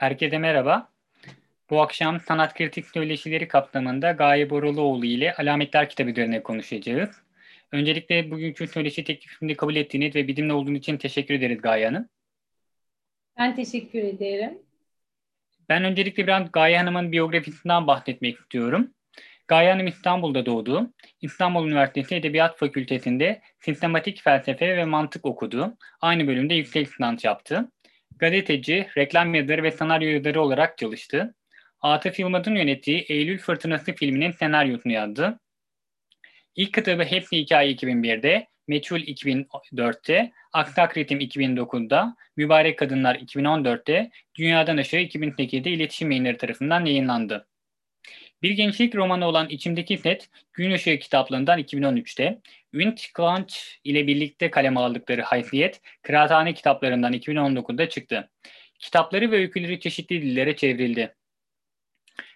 Herkese merhaba. Bu akşam sanat kritik söyleşileri kapsamında Gaye Boralıoğlu ile Alametler kitabı üzerine konuşacağız. Öncelikle bugünkü söyleşi teklifini kabul ettiğiniz ve bizimle olduğunuz için teşekkür ederiz Gaye Hanım. Ben teşekkür ederim. Ben öncelikle biraz Gaye Hanım'ın biyografisinden bahsetmek istiyorum. Gaye Hanım İstanbul'da doğdu. İstanbul Üniversitesi Edebiyat Fakültesi'nde sistematik felsefe ve mantık okudu. Aynı bölümde yüksek lisans yaptı. Gazeteci, reklam yazarı ve senaryo yazarı olarak çalıştı. Atıf Yılmaz'ın yönettiği Eylül Fırtınası filminin senaryosunu yazdı. İlk kitabı Hepsi Hikaye 2001'de, Meçhul 2004'te, Aksak Ritim 2009'da, Mübarek Kadınlar 2014'te, Dünyadan Aşağı 2008'de iletişim yayınları tarafından yayınlandı. Bir gençlik romanı olan İçimdeki Set, Gün Işığı kitaplığından 2013'te, Ünç Kıvanç ile birlikte kaleme aldıkları Haysiyet, Kıraathane kitaplarından 2019'da çıktı. Kitapları ve öyküleri çeşitli dillere çevrildi.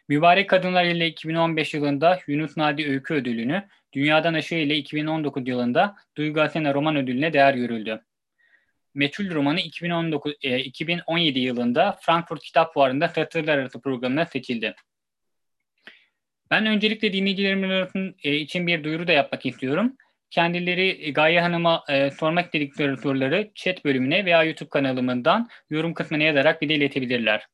Mübarek Kadınlar ile 2015 yılında Yunus Nadi Öykü Ödülünü, Dünyadan Aşağı ile 2019 yılında Duygu Asena Roman Ödülüne değer görüldü. Meçhul romanı 2019, e, 2017 yılında Frankfurt Kitap Fuarı'nda satırlar arası programına seçildi. Ben öncelikle dinleyicilerim e, için bir duyuru da yapmak istiyorum. Kendileri e, Gaye Hanım'a e, sormak istedikleri soruları chat bölümüne veya YouTube kanalımından yorum kısmına yazarak bir de iletebilirler.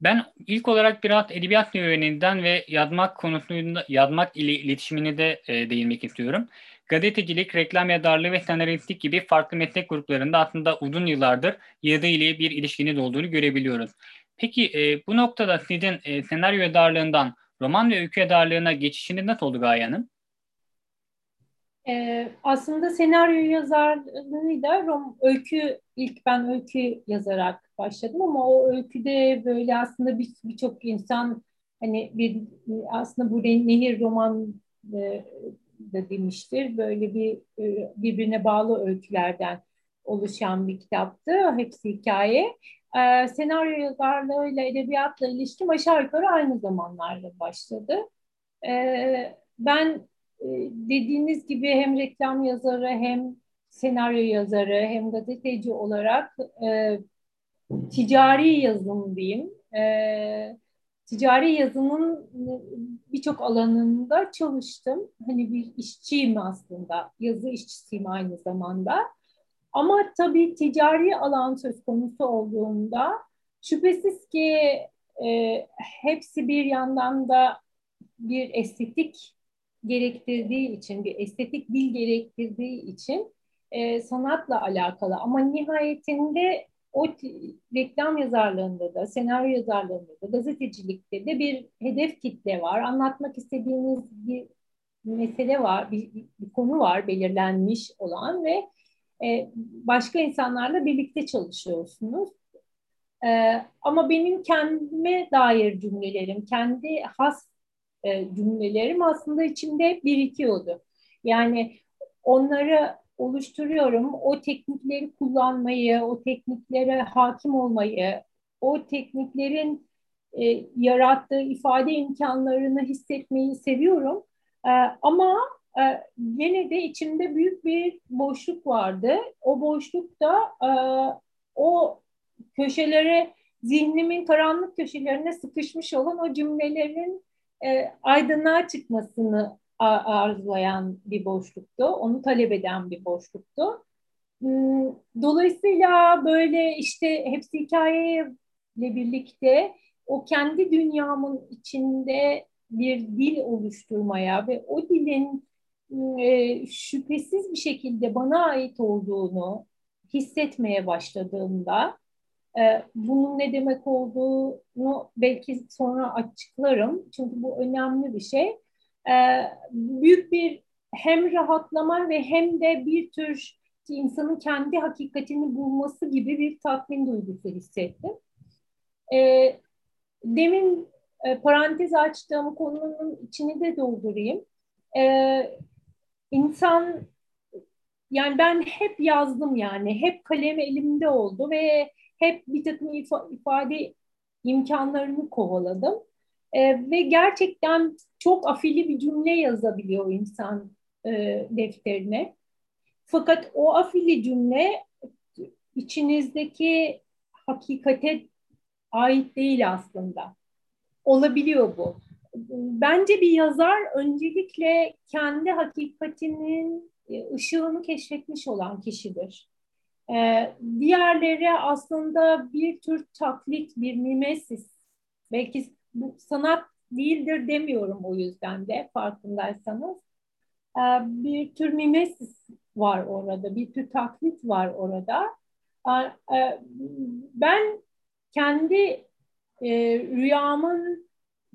Ben ilk olarak biraz edebiyat öğreninden ve yazmak konusunda yazmak ile iletişimine de e, değinmek istiyorum. Gazetecilik, reklam yazarlığı ve senaristlik gibi farklı meslek gruplarında aslında uzun yıllardır yazı ile bir ilişkiniz olduğunu görebiliyoruz. Peki e, bu noktada sizin e, senaryo yazarlığından roman ve öykü yazarlığına geçişiniz nasıl oldu Gaye Hanım? Ee, aslında senaryo yazarlığıyla rom, öykü ilk ben öykü yazarak başladım ama o öyküde böyle aslında birçok bir insan hani bir aslında bu nehir roman e, da demiştir. Böyle bir e, birbirine bağlı öykülerden oluşan bir kitaptı. Hepsi hikaye e, senaryo yazarlığıyla edebiyatla ilişkim aşağı yukarı aynı zamanlarda başladı. E, ben e, dediğiniz gibi hem reklam yazarı hem senaryo yazarı hem gazeteci olarak e, ticari yazım diyeyim. E, ticari yazımın birçok alanında çalıştım. Hani bir işçiyim aslında. Yazı işçisiyim aynı zamanda. Ama tabii ticari alan söz konusu olduğunda şüphesiz ki e, hepsi bir yandan da bir estetik gerektirdiği için, bir estetik dil gerektirdiği için e, sanatla alakalı. Ama nihayetinde o reklam yazarlığında da, senaryo yazarlığında da, gazetecilikte de bir hedef kitle var. Anlatmak istediğiniz bir mesele var, bir, bir konu var belirlenmiş olan ve e, başka insanlarla birlikte çalışıyorsunuz. E, ama benim kendime dair cümlelerim, kendi has e, cümlelerim aslında içimde birikiyordu. Yani onları oluşturuyorum, o teknikleri kullanmayı, o tekniklere hakim olmayı, o tekniklerin yarattığı ifade imkanlarını hissetmeyi seviyorum. Ama gene de içimde büyük bir boşluk vardı. O boşlukta e, o köşelere, zihnimin karanlık köşelerine sıkışmış olan o cümlelerin e, aydınlığa çıkmasını arzulayan bir boşluktu. Onu talep eden bir boşluktu. Hmm, dolayısıyla böyle işte hepsi hikayeyle birlikte o kendi dünyamın içinde bir dil oluşturmaya ve o dilin e, şüphesiz bir şekilde bana ait olduğunu hissetmeye başladığımda e, bunun ne demek olduğunu belki sonra açıklarım. Çünkü bu önemli bir şey. E, büyük bir hem rahatlama ve hem de bir tür insanın kendi hakikatini bulması gibi bir tatmin duygusu hissettim. E, demin e, parantez açtığım konunun içini de doldurayım. E, insan yani ben hep yazdım yani hep kalem elimde oldu ve hep bir takım ifade imkanlarını kovaladım. E, ve gerçekten çok afili bir cümle yazabiliyor insan e, defterine. Fakat o afili cümle içinizdeki hakikate ait değil aslında. Olabiliyor bu. Bence bir yazar öncelikle kendi hakikatinin e, ışığını keşfetmiş olan kişidir. Ee, diğerleri aslında bir tür taklit, bir mimesis. Belki bu sanat değildir demiyorum o yüzden de farkındaysanız. Ee, bir tür mimesis var orada, bir tür taklit var orada. Ee, ben kendi e, rüyamın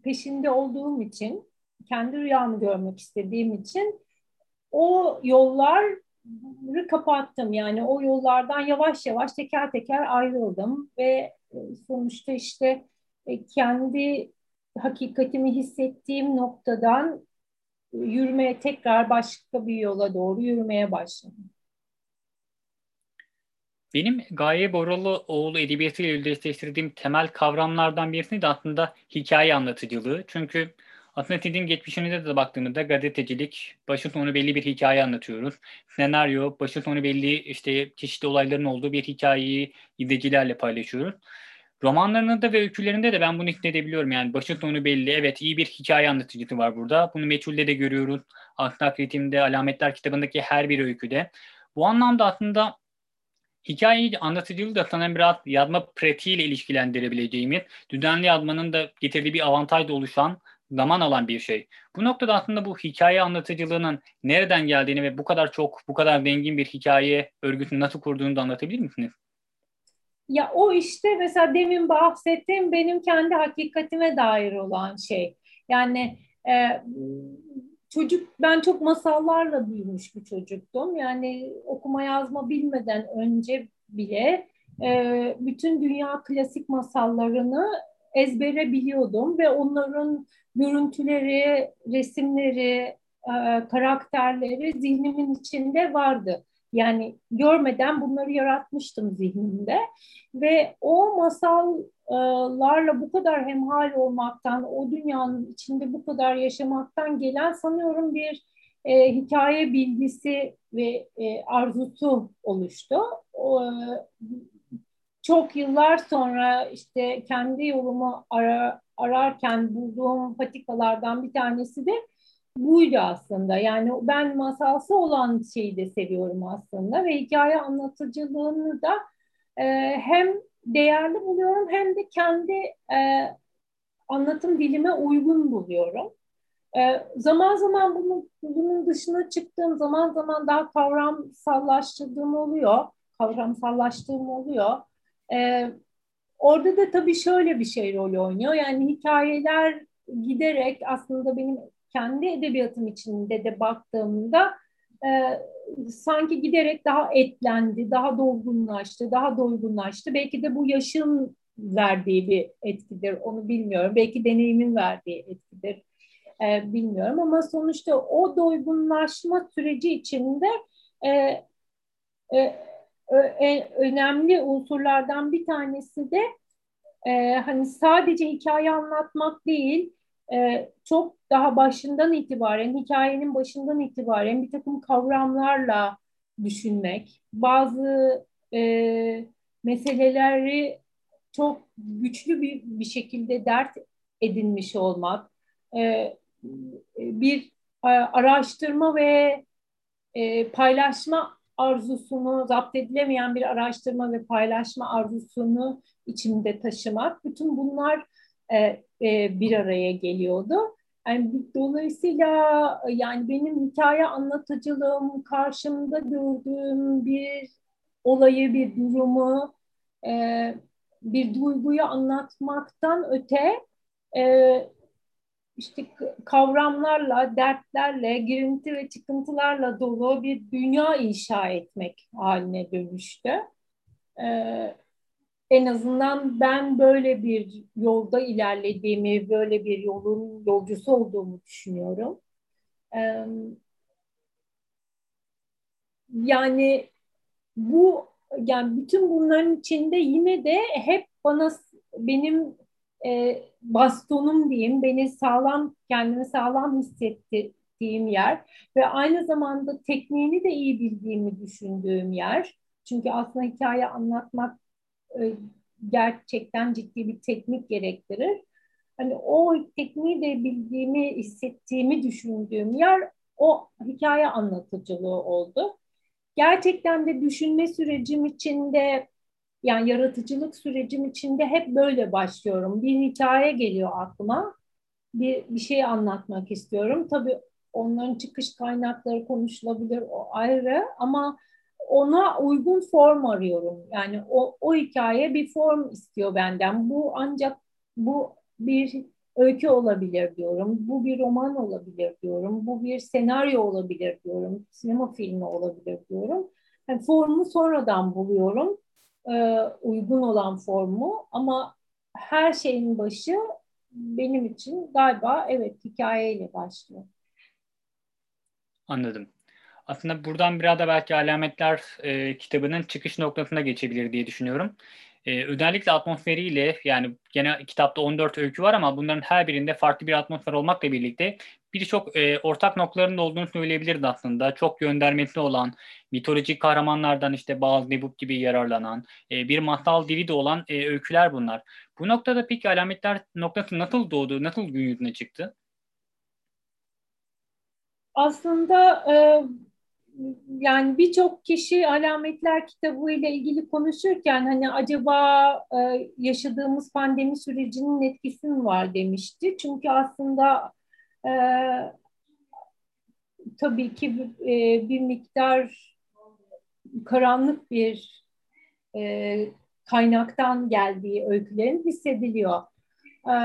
peşinde olduğum için, kendi rüyamı görmek istediğim için o yolları kapattım. Yani o yollardan yavaş yavaş teker teker ayrıldım ve e, sonuçta işte e, kendi hakikatimi hissettiğim noktadan yürümeye tekrar başka bir yola doğru yürümeye başladım. Benim Gaye Boralıoğlu edebiyatıyla özdeşleştirdiğim temel kavramlardan birisi de aslında hikaye anlatıcılığı. Çünkü aslında sizin geçmişinize de baktığımızda gazetecilik, başı sonu belli bir hikaye anlatıyoruz. Senaryo, başı sonu belli işte çeşitli olayların olduğu bir hikayeyi izleyicilerle paylaşıyoruz. Romanlarında ve öykülerinde de ben bunu hissedebiliyorum. Yani başı sonu belli. Evet iyi bir hikaye anlatıcısı var burada. Bunu Meçhul'de de görüyoruz. Ahlak Ritim'de, Alametler kitabındaki her bir öyküde. Bu anlamda aslında hikayeyi anlatıcılığı da sanırım biraz yazma pratiğiyle ilişkilendirebileceğimiz, düzenli yazmanın da getirdiği bir avantajla oluşan, zaman alan bir şey. Bu noktada aslında bu hikaye anlatıcılığının nereden geldiğini ve bu kadar çok, bu kadar zengin bir hikaye örgüsünü nasıl kurduğunu da anlatabilir misiniz? Ya o işte mesela demin bahsettiğim benim kendi hakikatime dair olan şey. Yani e, çocuk ben çok masallarla büyümüş bir çocuktum. Yani okuma yazma bilmeden önce bile e, bütün dünya klasik masallarını ezbere biliyordum ve onların görüntüleri, resimleri, e, karakterleri zihnimin içinde vardı. Yani görmeden bunları yaratmıştım zihnimde ve o masallarla bu kadar hemhal olmaktan, o dünyanın içinde bu kadar yaşamaktan gelen sanıyorum bir e, hikaye bilgisi ve e, arzusu oluştu. O, çok yıllar sonra işte kendi yolumu ara, ararken bulduğum patikalardan bir tanesi de buydu aslında. Yani ben masalsı olan şeyi de seviyorum aslında ve hikaye anlatıcılığını da e, hem değerli buluyorum hem de kendi e, anlatım dilime uygun buluyorum. E, zaman zaman bunu, bunun dışına çıktığım zaman zaman daha kavramsallaştırdığım oluyor. Kavramsallaştığım oluyor. E, orada da tabii şöyle bir şey rol oynuyor. Yani hikayeler giderek aslında benim kendi edebiyatım içinde de baktığımda e, sanki giderek daha etlendi, daha dolgunlaştı, daha doygunlaştı. Belki de bu yaşın verdiği bir etkidir, onu bilmiyorum. Belki deneyimin verdiği etkidir, e, bilmiyorum. Ama sonuçta o doygunlaşma süreci içinde e, e, e, önemli unsurlardan bir tanesi de e, hani sadece hikaye anlatmak değil, e, çok daha başından itibaren, hikayenin başından itibaren bir takım kavramlarla düşünmek, bazı e, meseleleri çok güçlü bir, bir şekilde dert edinmiş olmak, e, bir araştırma ve e, paylaşma arzusunu, zapt edilemeyen bir araştırma ve paylaşma arzusunu içinde taşımak, bütün bunlar e, e, bir araya geliyordu. Yani dolayısıyla yani benim hikaye anlatıcılığım karşımda gördüğüm bir olayı, bir durumu, e, bir duyguyu anlatmaktan öte e, işte kavramlarla, dertlerle, girinti ve çıkıntılarla dolu bir dünya inşa etmek haline dönüştü. Ee, en azından ben böyle bir yolda ilerlediğimi, böyle bir yolun yolcusu olduğumu düşünüyorum. Ee, yani bu yani bütün bunların içinde yine de hep bana benim e, bastonum diyeyim, beni sağlam, kendimi sağlam hissettiğim yer ve aynı zamanda tekniğini de iyi bildiğimi düşündüğüm yer. Çünkü aslında hikaye anlatmak e, gerçekten ciddi bir teknik gerektirir. Hani o tekniği de bildiğimi, hissettiğimi düşündüğüm yer o hikaye anlatıcılığı oldu. Gerçekten de düşünme sürecim içinde yani yaratıcılık sürecim içinde hep böyle başlıyorum. Bir hikaye geliyor aklıma. Bir, bir şey anlatmak istiyorum. Tabii onların çıkış kaynakları konuşulabilir o ayrı ama ona uygun form arıyorum. Yani o, o hikaye bir form istiyor benden. Bu ancak bu bir öykü olabilir diyorum. Bu bir roman olabilir diyorum. Bu bir senaryo olabilir diyorum. Sinema filmi olabilir diyorum. Yani formu sonradan buluyorum. E, uygun olan formu ama her şeyin başı benim için galiba evet hikayeyle başlıyor. Anladım. Aslında buradan biraz da belki alametler e, kitabının çıkış noktasına geçebilir diye düşünüyorum. E, özellikle atmosferiyle yani gene kitapta 14 öykü var ama bunların her birinde farklı bir atmosfer olmakla birlikte birçok e, ortak noktaların da olduğunu söyleyebiliriz aslında. Çok göndermesi olan, mitolojik kahramanlardan işte bazı Nebub gibi yararlanan, e, bir masal dili de olan e, öyküler bunlar. Bu noktada peki alametler noktası nasıl doğdu, nasıl gün yüzüne çıktı? Aslında e, yani birçok kişi alametler kitabı ile ilgili konuşurken hani acaba e, yaşadığımız pandemi sürecinin etkisi mi var demişti. Çünkü aslında e, tabii ki e, bir miktar karanlık bir e, kaynaktan geldiği öykülerin hissediliyor. E,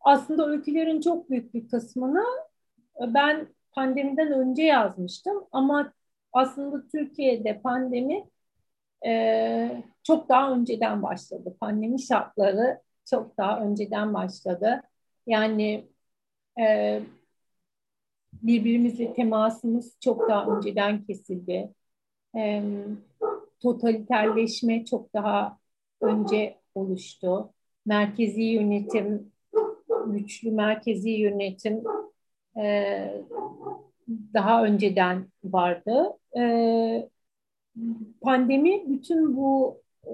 aslında öykülerin çok büyük bir kısmını ben pandemiden önce yazmıştım ama aslında Türkiye'de pandemi e, çok daha önceden başladı. Pandemi şartları çok daha önceden başladı. Yani e, birbirimizle temasımız çok daha önceden kesildi. E, totaliterleşme çok daha önce oluştu. Merkezi yönetim, güçlü merkezi yönetim e, daha önceden vardı. E, pandemi bütün bu e,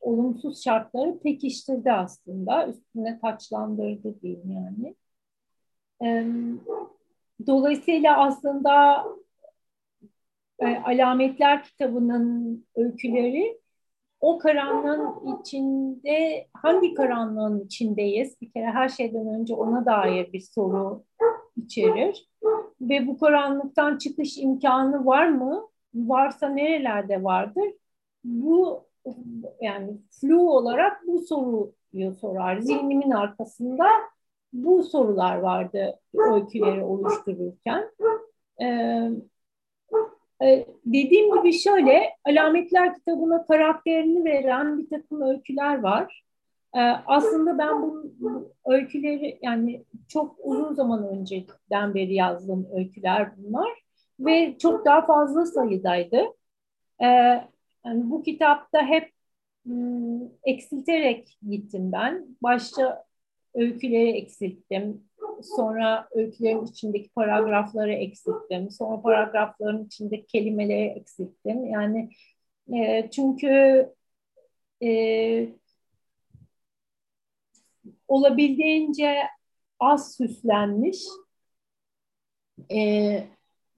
olumsuz şartları pekiştirdi aslında. Üstüne taçlandırdı diyeyim yani. E, dolayısıyla aslında e, Alametler kitabının öyküleri o karanlığın içinde hangi karanlığın içindeyiz? Bir kere her şeyden önce ona dair bir soru içerir. Ve bu karanlıktan çıkış imkanı var mı? Varsa nerelerde vardır? Bu yani flu olarak bu soruyu sorar. Zihnimin arkasında bu sorular vardı öyküleri oluştururken. Ee, e, dediğim gibi şöyle, Alametler kitabına karakterini veren bir takım öyküler var. Ee, aslında ben bu, bu öyküleri yani çok uzun zaman önceden beri yazdığım öyküler bunlar ve çok daha fazla sayıdaydı. Ee, yani bu kitapta hep m, eksilterek gittim ben. Başta öyküleri eksilttim. Sonra öykülerin içindeki paragrafları eksilttim. Sonra paragrafların içindeki kelimeleri eksilttim. Yani e, çünkü e, olabildiğince az süslenmiş. E,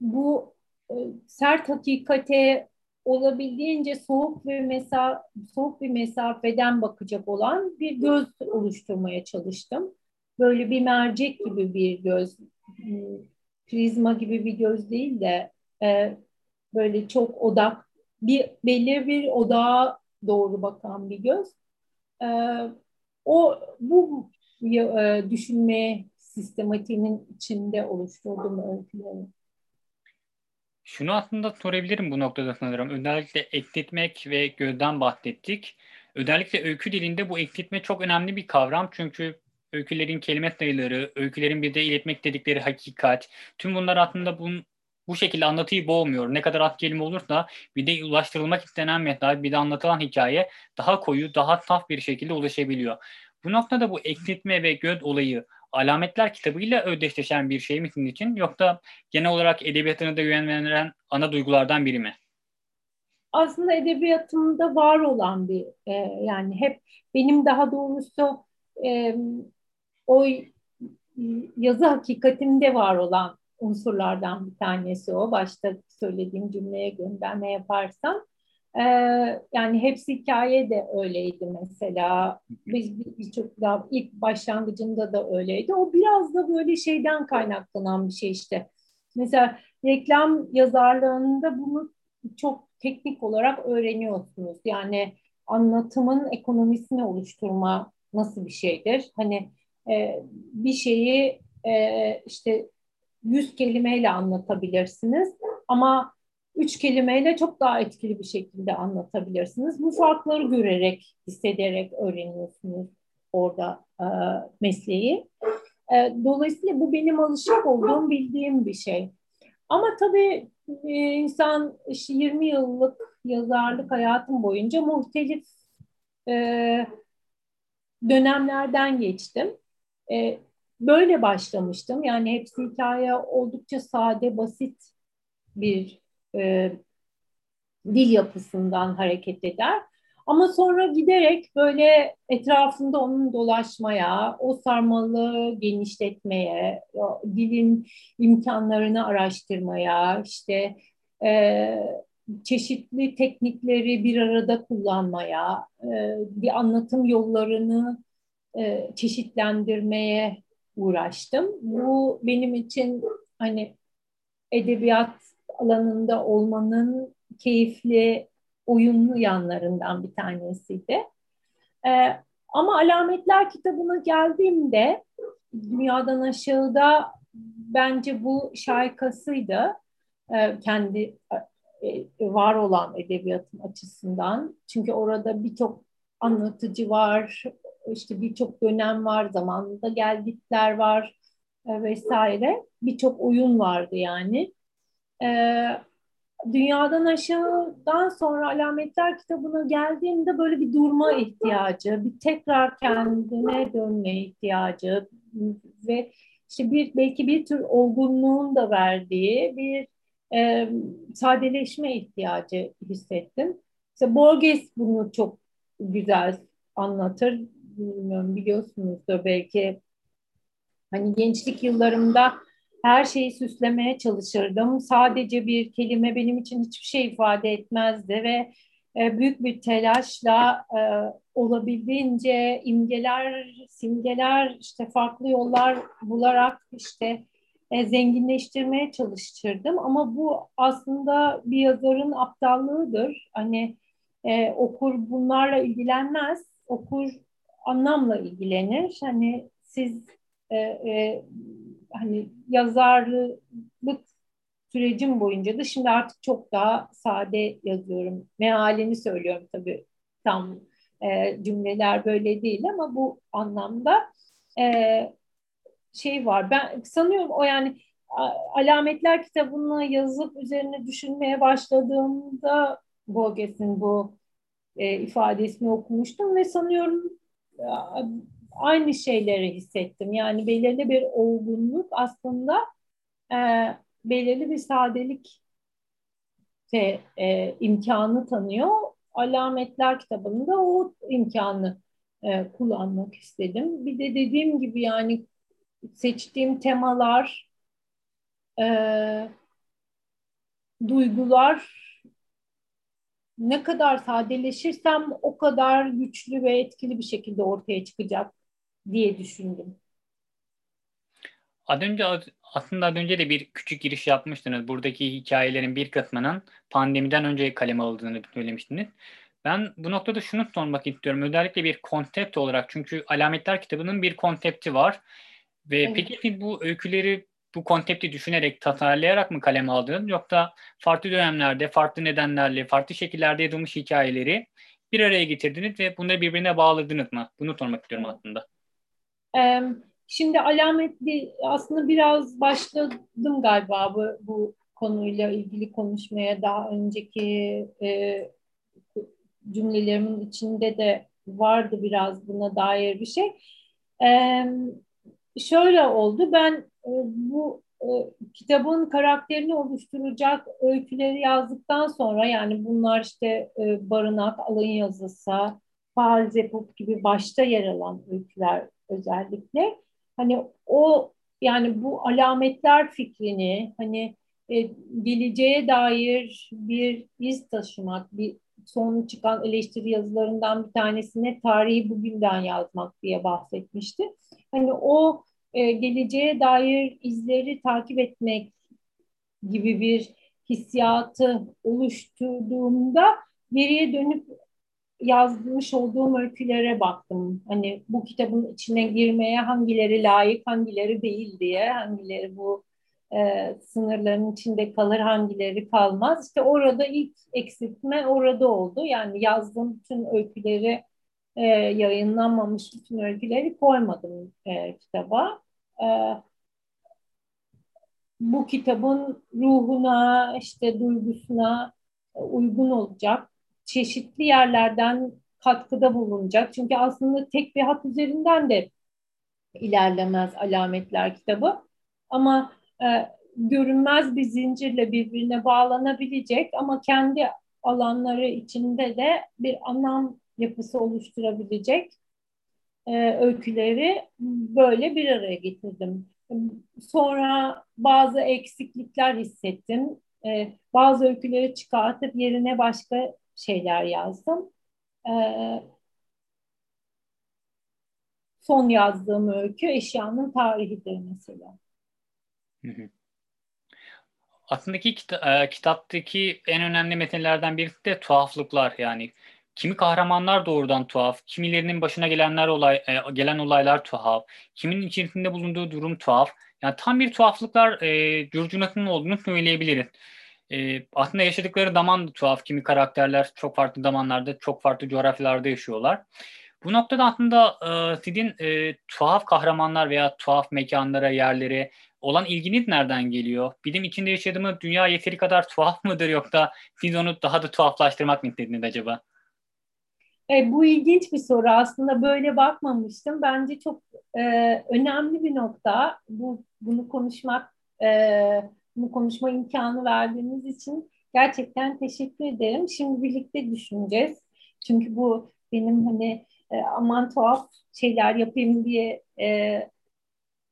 bu e, sert hakikate olabildiğince soğuk ve mesa soğuk bir mesafeden bakacak olan bir göz oluşturmaya çalıştım. Böyle bir mercek gibi bir göz, prizma gibi bir göz değil de e, böyle çok odak, bir belli bir odağa doğru bakan bir göz. E, o bu e, düşünme sistematiğinin içinde oluşturduğum öyküleri. Şunu aslında sorabilirim bu noktada sanırım. Özellikle ekletmek ve gözden bahsettik. Özellikle öykü dilinde bu ekletme çok önemli bir kavram. Çünkü öykülerin kelime sayıları, öykülerin bir de iletmek dedikleri hakikat, tüm bunlar aslında bunun bu şekilde anlatıyı boğmuyor. Ne kadar az kelime olursa bir de ulaştırılmak istenen meta, bir de anlatılan hikaye daha koyu, daha saf bir şekilde ulaşabiliyor. Bu noktada bu eksiltme ve göz olayı alametler kitabıyla özdeşleşen bir şey mi sizin için yoksa genel olarak edebiyatına da veren ana duygulardan biri mi? aslında edebiyatımda var olan bir e, yani hep benim daha doğrusu e, o yazı hakikatimde var olan unsurlardan bir tanesi o. Başta söylediğim cümleye gönderme yaparsam. Ee, yani hepsi hikaye de öyleydi mesela. Biz birçok daha ilk başlangıcında da öyleydi. O biraz da böyle şeyden kaynaklanan bir şey işte. Mesela reklam yazarlığında bunu çok teknik olarak öğreniyorsunuz. Yani anlatımın ekonomisini oluşturma nasıl bir şeydir? Hani e, bir şeyi e, işte yüz kelimeyle anlatabilirsiniz ama üç kelimeyle çok daha etkili bir şekilde anlatabilirsiniz. Bu farkları görerek, hissederek öğreniyorsunuz orada e, mesleği. E, dolayısıyla bu benim alışık olduğum, bildiğim bir şey. Ama tabii e, insan işte 20 yıllık yazarlık hayatım boyunca muhtelif e, dönemlerden geçtim. E, böyle başlamıştım. Yani hepsi hikaye oldukça sade, basit bir e, dil yapısından hareket eder. Ama sonra giderek böyle etrafında onun dolaşmaya, o sarmalı genişletmeye, dilin imkanlarını araştırmaya, işte e, çeşitli teknikleri bir arada kullanmaya, e, bir anlatım yollarını e, çeşitlendirmeye uğraştım. Bu benim için hani edebiyat alanında olmanın keyifli, oyunlu yanlarından bir tanesiydi. Ee, ama Alametler kitabına geldiğimde dünyadan aşağıda bence bu şarkısıydı. Ee, kendi e, var olan edebiyatım açısından. Çünkü orada birçok anlatıcı var, işte birçok dönem var, zamanında geldikler var e, vesaire. Birçok oyun vardı yani. E, Dünyadan aşağıdan sonra alametler kitabına geldiğimde böyle bir durma ihtiyacı, bir tekrar kendine dönme ihtiyacı ve işte bir belki bir tür olgunluğun da verdiği bir e, sadeleşme ihtiyacı hissettim. İşte Borges bunu çok güzel anlatır bilmiyorum biliyorsunuzdur belki hani gençlik yıllarımda her şeyi süslemeye çalışırdım. Sadece bir kelime benim için hiçbir şey ifade etmezdi ve e, büyük bir telaşla e, olabildiğince imgeler, simgeler, işte farklı yollar bularak işte e, zenginleştirmeye çalıştırdım. Ama bu aslında bir yazarın aptallığıdır. Hani e, okur bunlarla ilgilenmez. Okur anlamla ilgilenir. Hani siz e, e, hani yazarlık sürecim boyunca da şimdi artık çok daha sade yazıyorum. Mealini söylüyorum tabii tam e, cümleler böyle değil ama bu anlamda e, şey var. Ben sanıyorum o yani alametler kitabını yazıp üzerine düşünmeye başladığımda Borges'in bu e, ifadesini okumuştum ve sanıyorum aynı şeyleri hissettim. Yani belirli bir olgunluk aslında e, belirli bir sadelik de, e, imkanı tanıyor. Alametler kitabında o imkanı e, kullanmak istedim. Bir de dediğim gibi yani seçtiğim temalar, e, duygular ne kadar sadeleşirsem o kadar güçlü ve etkili bir şekilde ortaya çıkacak diye düşündüm. Az önce aslında az önce de bir küçük giriş yapmıştınız. Buradaki hikayelerin bir kısmının pandemiden önce kaleme alındığını söylemiştiniz. Ben bu noktada şunu sormak istiyorum. Özellikle bir konsept olarak çünkü Alametler kitabının bir konsepti var. Ve evet. peki siz bu öyküleri bu konsepti düşünerek, tasarlayarak mı kaleme aldınız? Yoksa farklı dönemlerde, farklı nedenlerle, farklı şekillerde yazılmış hikayeleri bir araya getirdiniz ve bunları birbirine bağladınız mı? Bunu sormak istiyorum aslında. Şimdi alametli aslında biraz başladım galiba bu, bu konuyla ilgili konuşmaya daha önceki e, cümlelerimin içinde de vardı biraz buna dair bir şey. E, şöyle oldu ben bu e, kitabın karakterini oluşturacak öyküleri yazdıktan sonra yani bunlar işte e, Barınak, Alın Yazısı, Falzepop gibi başta yer alan öyküler özellikle. Hani o yani bu alametler fikrini hani e, geleceğe dair bir iz taşımak, bir son çıkan eleştiri yazılarından bir tanesine tarihi bugünden yazmak diye bahsetmişti. Hani o e, geleceğe dair izleri takip etmek gibi bir hissiyatı oluşturduğumda geriye dönüp yazmış olduğum öykülere baktım. Hani bu kitabın içine girmeye hangileri layık, hangileri değil diye, hangileri bu e, sınırların içinde kalır, hangileri kalmaz. İşte orada ilk eksiltme orada oldu. Yani yazdığım bütün öyküleri e, yayınlanmamış bütün öyküleri koymadım e, kitaba. E, bu kitabın ruhuna, işte duygusuna uygun olacak, çeşitli yerlerden katkıda bulunacak. Çünkü aslında tek bir hat üzerinden de ilerlemez alametler kitabı. Ama e, görünmez bir zincirle birbirine bağlanabilecek ama kendi alanları içinde de bir anlam yapısı oluşturabilecek e, öyküleri böyle bir araya getirdim. Sonra bazı eksiklikler hissettim. E, bazı öyküleri çıkartıp yerine başka şeyler yazdım. E, son yazdığım öykü eşyanın tarihidir mesela. Aslında kita- e, kitaptaki en önemli metinlerden birisi de tuhaflıklar yani kimi kahramanlar doğrudan tuhaf, kimilerinin başına gelenler olay e, gelen olaylar tuhaf, kimin içerisinde bulunduğu durum tuhaf. Yani tam bir tuhaflıklar e, curcunasının olduğunu söyleyebiliriz. E, aslında yaşadıkları zaman da tuhaf. Kimi karakterler çok farklı zamanlarda, çok farklı coğrafyalarda yaşıyorlar. Bu noktada aslında e, sizin e, tuhaf kahramanlar veya tuhaf mekanlara, yerlere olan ilginiz nereden geliyor? Bilim içinde yaşadığımız dünya yeteri kadar tuhaf mıdır yoksa siz onu daha da tuhaflaştırmak mı istediniz acaba? E, bu ilginç bir soru aslında böyle bakmamıştım. Bence çok e, önemli bir nokta. Bu bunu konuşmak, e, bunu konuşma imkanı verdiğiniz için gerçekten teşekkür ederim. Şimdi birlikte düşüneceğiz. Çünkü bu benim hani e, aman tuhaf şeyler yapayım diye e,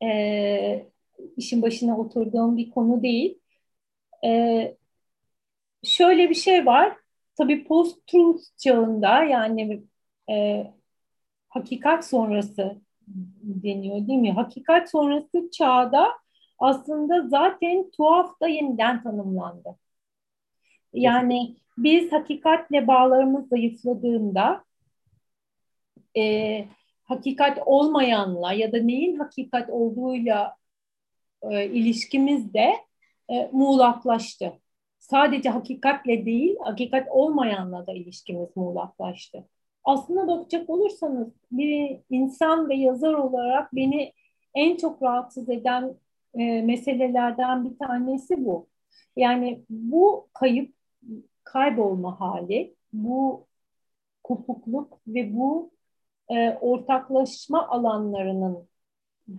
e, işin başına oturduğum bir konu değil. E, şöyle bir şey var Tabii post-truth çağında yani e, hakikat sonrası deniyor değil mi? Hakikat sonrası çağda aslında zaten tuhaf da yeniden tanımlandı. Yani biz hakikatle bağlarımız zayıfladığında e, hakikat olmayanla ya da neyin hakikat olduğuyla e, ilişkimiz de e, muğlaklaştı sadece hakikatle değil, hakikat olmayanla da ilişkimiz muğlaklaştı. Aslında bakacak olursanız bir insan ve yazar olarak beni en çok rahatsız eden e, meselelerden bir tanesi bu. Yani bu kayıp, kaybolma hali, bu kopukluk ve bu e, ortaklaşma alanlarının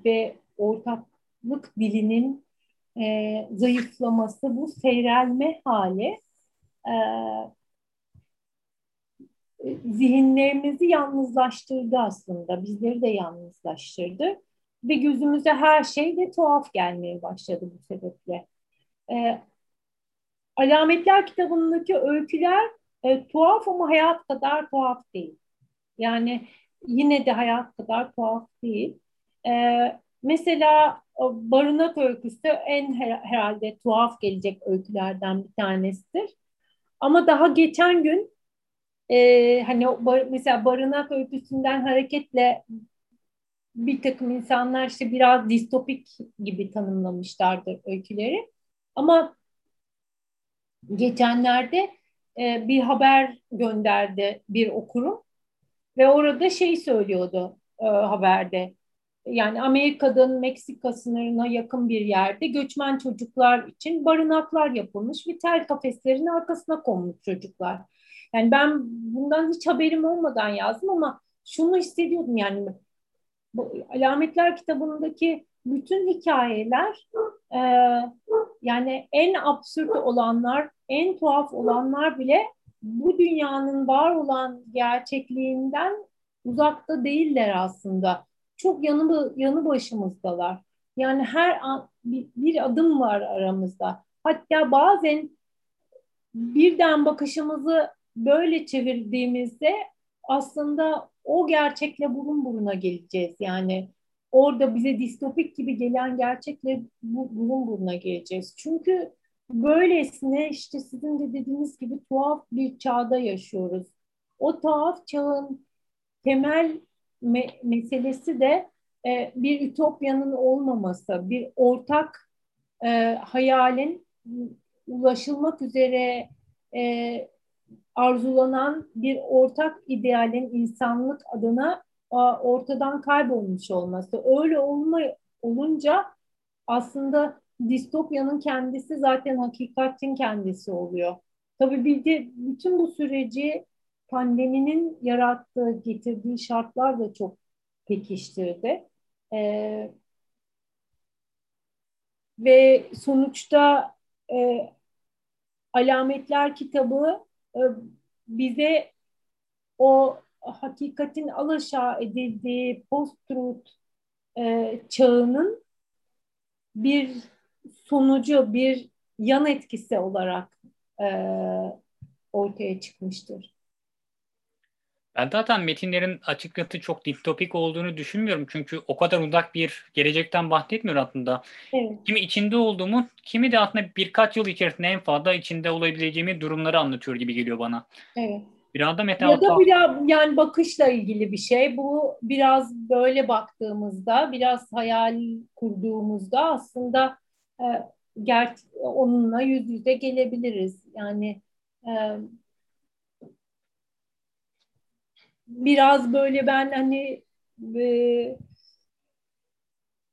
ve ortaklık dilinin e, zayıflaması, bu seyrelme hali e, zihinlerimizi yalnızlaştırdı aslında. Bizleri de yalnızlaştırdı. Ve gözümüze her şey de tuhaf gelmeye başladı bu sebeple. E, Alametler kitabındaki öyküler e, tuhaf ama hayat kadar tuhaf değil. Yani yine de hayat kadar tuhaf değil. E, mesela barınak öyküsü en her, herhalde tuhaf gelecek öykülerden bir tanesidir. Ama daha geçen gün e, hani bar, mesela barınak öyküsünden hareketle bir takım insanlar işte biraz distopik gibi tanımlamışlardır öyküleri. Ama geçenlerde e, bir haber gönderdi bir okurum ve orada şey söylüyordu e, haberde yani Amerika'dan Meksika sınırına yakın bir yerde göçmen çocuklar için barınaklar yapılmış ve tel kafeslerin arkasına konmuş çocuklar. Yani ben bundan hiç haberim olmadan yazdım ama şunu hissediyordum yani bu Alametler kitabındaki bütün hikayeler e, yani en absürt olanlar, en tuhaf olanlar bile bu dünyanın var olan gerçekliğinden uzakta değiller aslında. Çok yanı, yanı başımızdalar. Yani her an bir, bir adım var aramızda. Hatta bazen birden bakışımızı böyle çevirdiğimizde aslında o gerçekle burun buruna geleceğiz. Yani orada bize distopik gibi gelen gerçekle burun buruna geleceğiz. Çünkü böylesine işte sizin de dediğiniz gibi tuhaf bir çağda yaşıyoruz. O tuhaf çağın temel me meselesi de e, bir ütopyanın olmaması, bir ortak e, hayalin ulaşılmak üzere e, arzulanan bir ortak idealin insanlık adına a, ortadan kaybolmuş olması. Öyle olma, olunca aslında distopyanın kendisi zaten hakikatin kendisi oluyor. Tabii bir de bütün bu süreci pandeminin yarattığı, getirdiği şartlar da çok pekiştirdi. Ee, ve sonuçta e, Alametler kitabı e, bize o hakikatin alaşağı edildiği post-truth e, çağının bir sonucu, bir yan etkisi olarak e, ortaya çıkmıştır. Ben zaten metinlerin açıkçası çok distopik olduğunu düşünmüyorum. Çünkü o kadar uzak bir gelecekten bahsetmiyor aslında. Evet. Kimi içinde olduğumu, kimi de aslında birkaç yıl içerisinde en fazla içinde olabileceğimi durumları anlatıyor gibi geliyor bana. Evet. Biraz da meta ya da biraz yani bakışla ilgili bir şey. Bu biraz böyle baktığımızda, biraz hayal kurduğumuzda aslında e, ger onunla yüz yüze gelebiliriz. Yani e, biraz böyle ben hani e,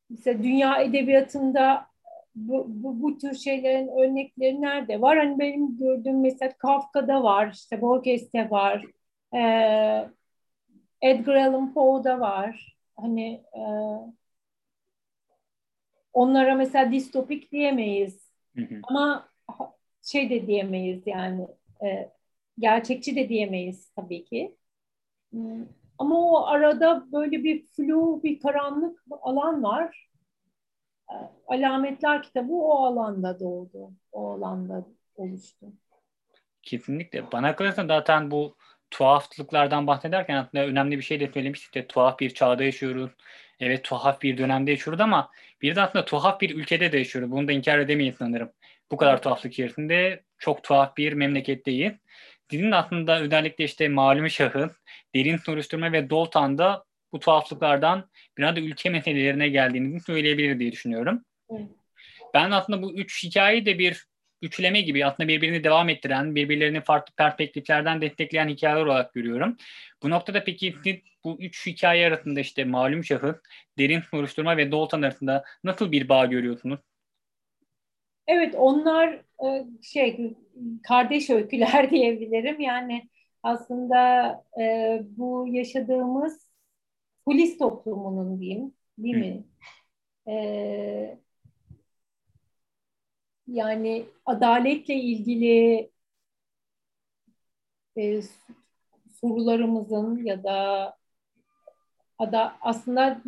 mesela dünya edebiyatında bu, bu, bu tür şeylerin örnekleri nerede var? Hani benim gördüğüm mesela Kafka'da var, işte Borges'te var, e, Edgar Allan Poe'da var. Hani e, onlara mesela distopik diyemeyiz. Hı hı. Ama şey de diyemeyiz yani e, gerçekçi de diyemeyiz tabii ki. Ama o arada böyle bir flu, bir karanlık alan var. Ee, Alametler kitabı o alanda doğdu. O alanda oluştu. Kesinlikle. Bana kalırsa zaten bu tuhaflıklardan bahsederken aslında önemli bir şey de söylemiştik de tuhaf bir çağda yaşıyoruz. Evet tuhaf bir dönemde yaşıyoruz ama bir de aslında tuhaf bir ülkede de yaşıyoruz. Bunu da inkar edemeyiz sanırım. Bu kadar tuhaflık içerisinde çok tuhaf bir memleketteyiz. Dinin aslında özellikle işte malum şahıs, derin soruşturma ve Doltan'da bu tuhaflıklardan biraz da ülke meselelerine geldiğini söyleyebilir diye düşünüyorum. Evet. Ben aslında bu üç hikayeyi de bir üçleme gibi aslında birbirini devam ettiren, birbirlerini farklı perspektiflerden destekleyen hikayeler olarak görüyorum. Bu noktada peki bu üç hikaye arasında işte malum şahıs, derin soruşturma ve Doltan arasında nasıl bir bağ görüyorsunuz? Evet onlar e, şey kardeş öyküler diyebilirim. Yani aslında e, bu yaşadığımız polis toplumunun diyeyim değil mi? E, yani adaletle ilgili e, sorularımızın ya da ada, aslında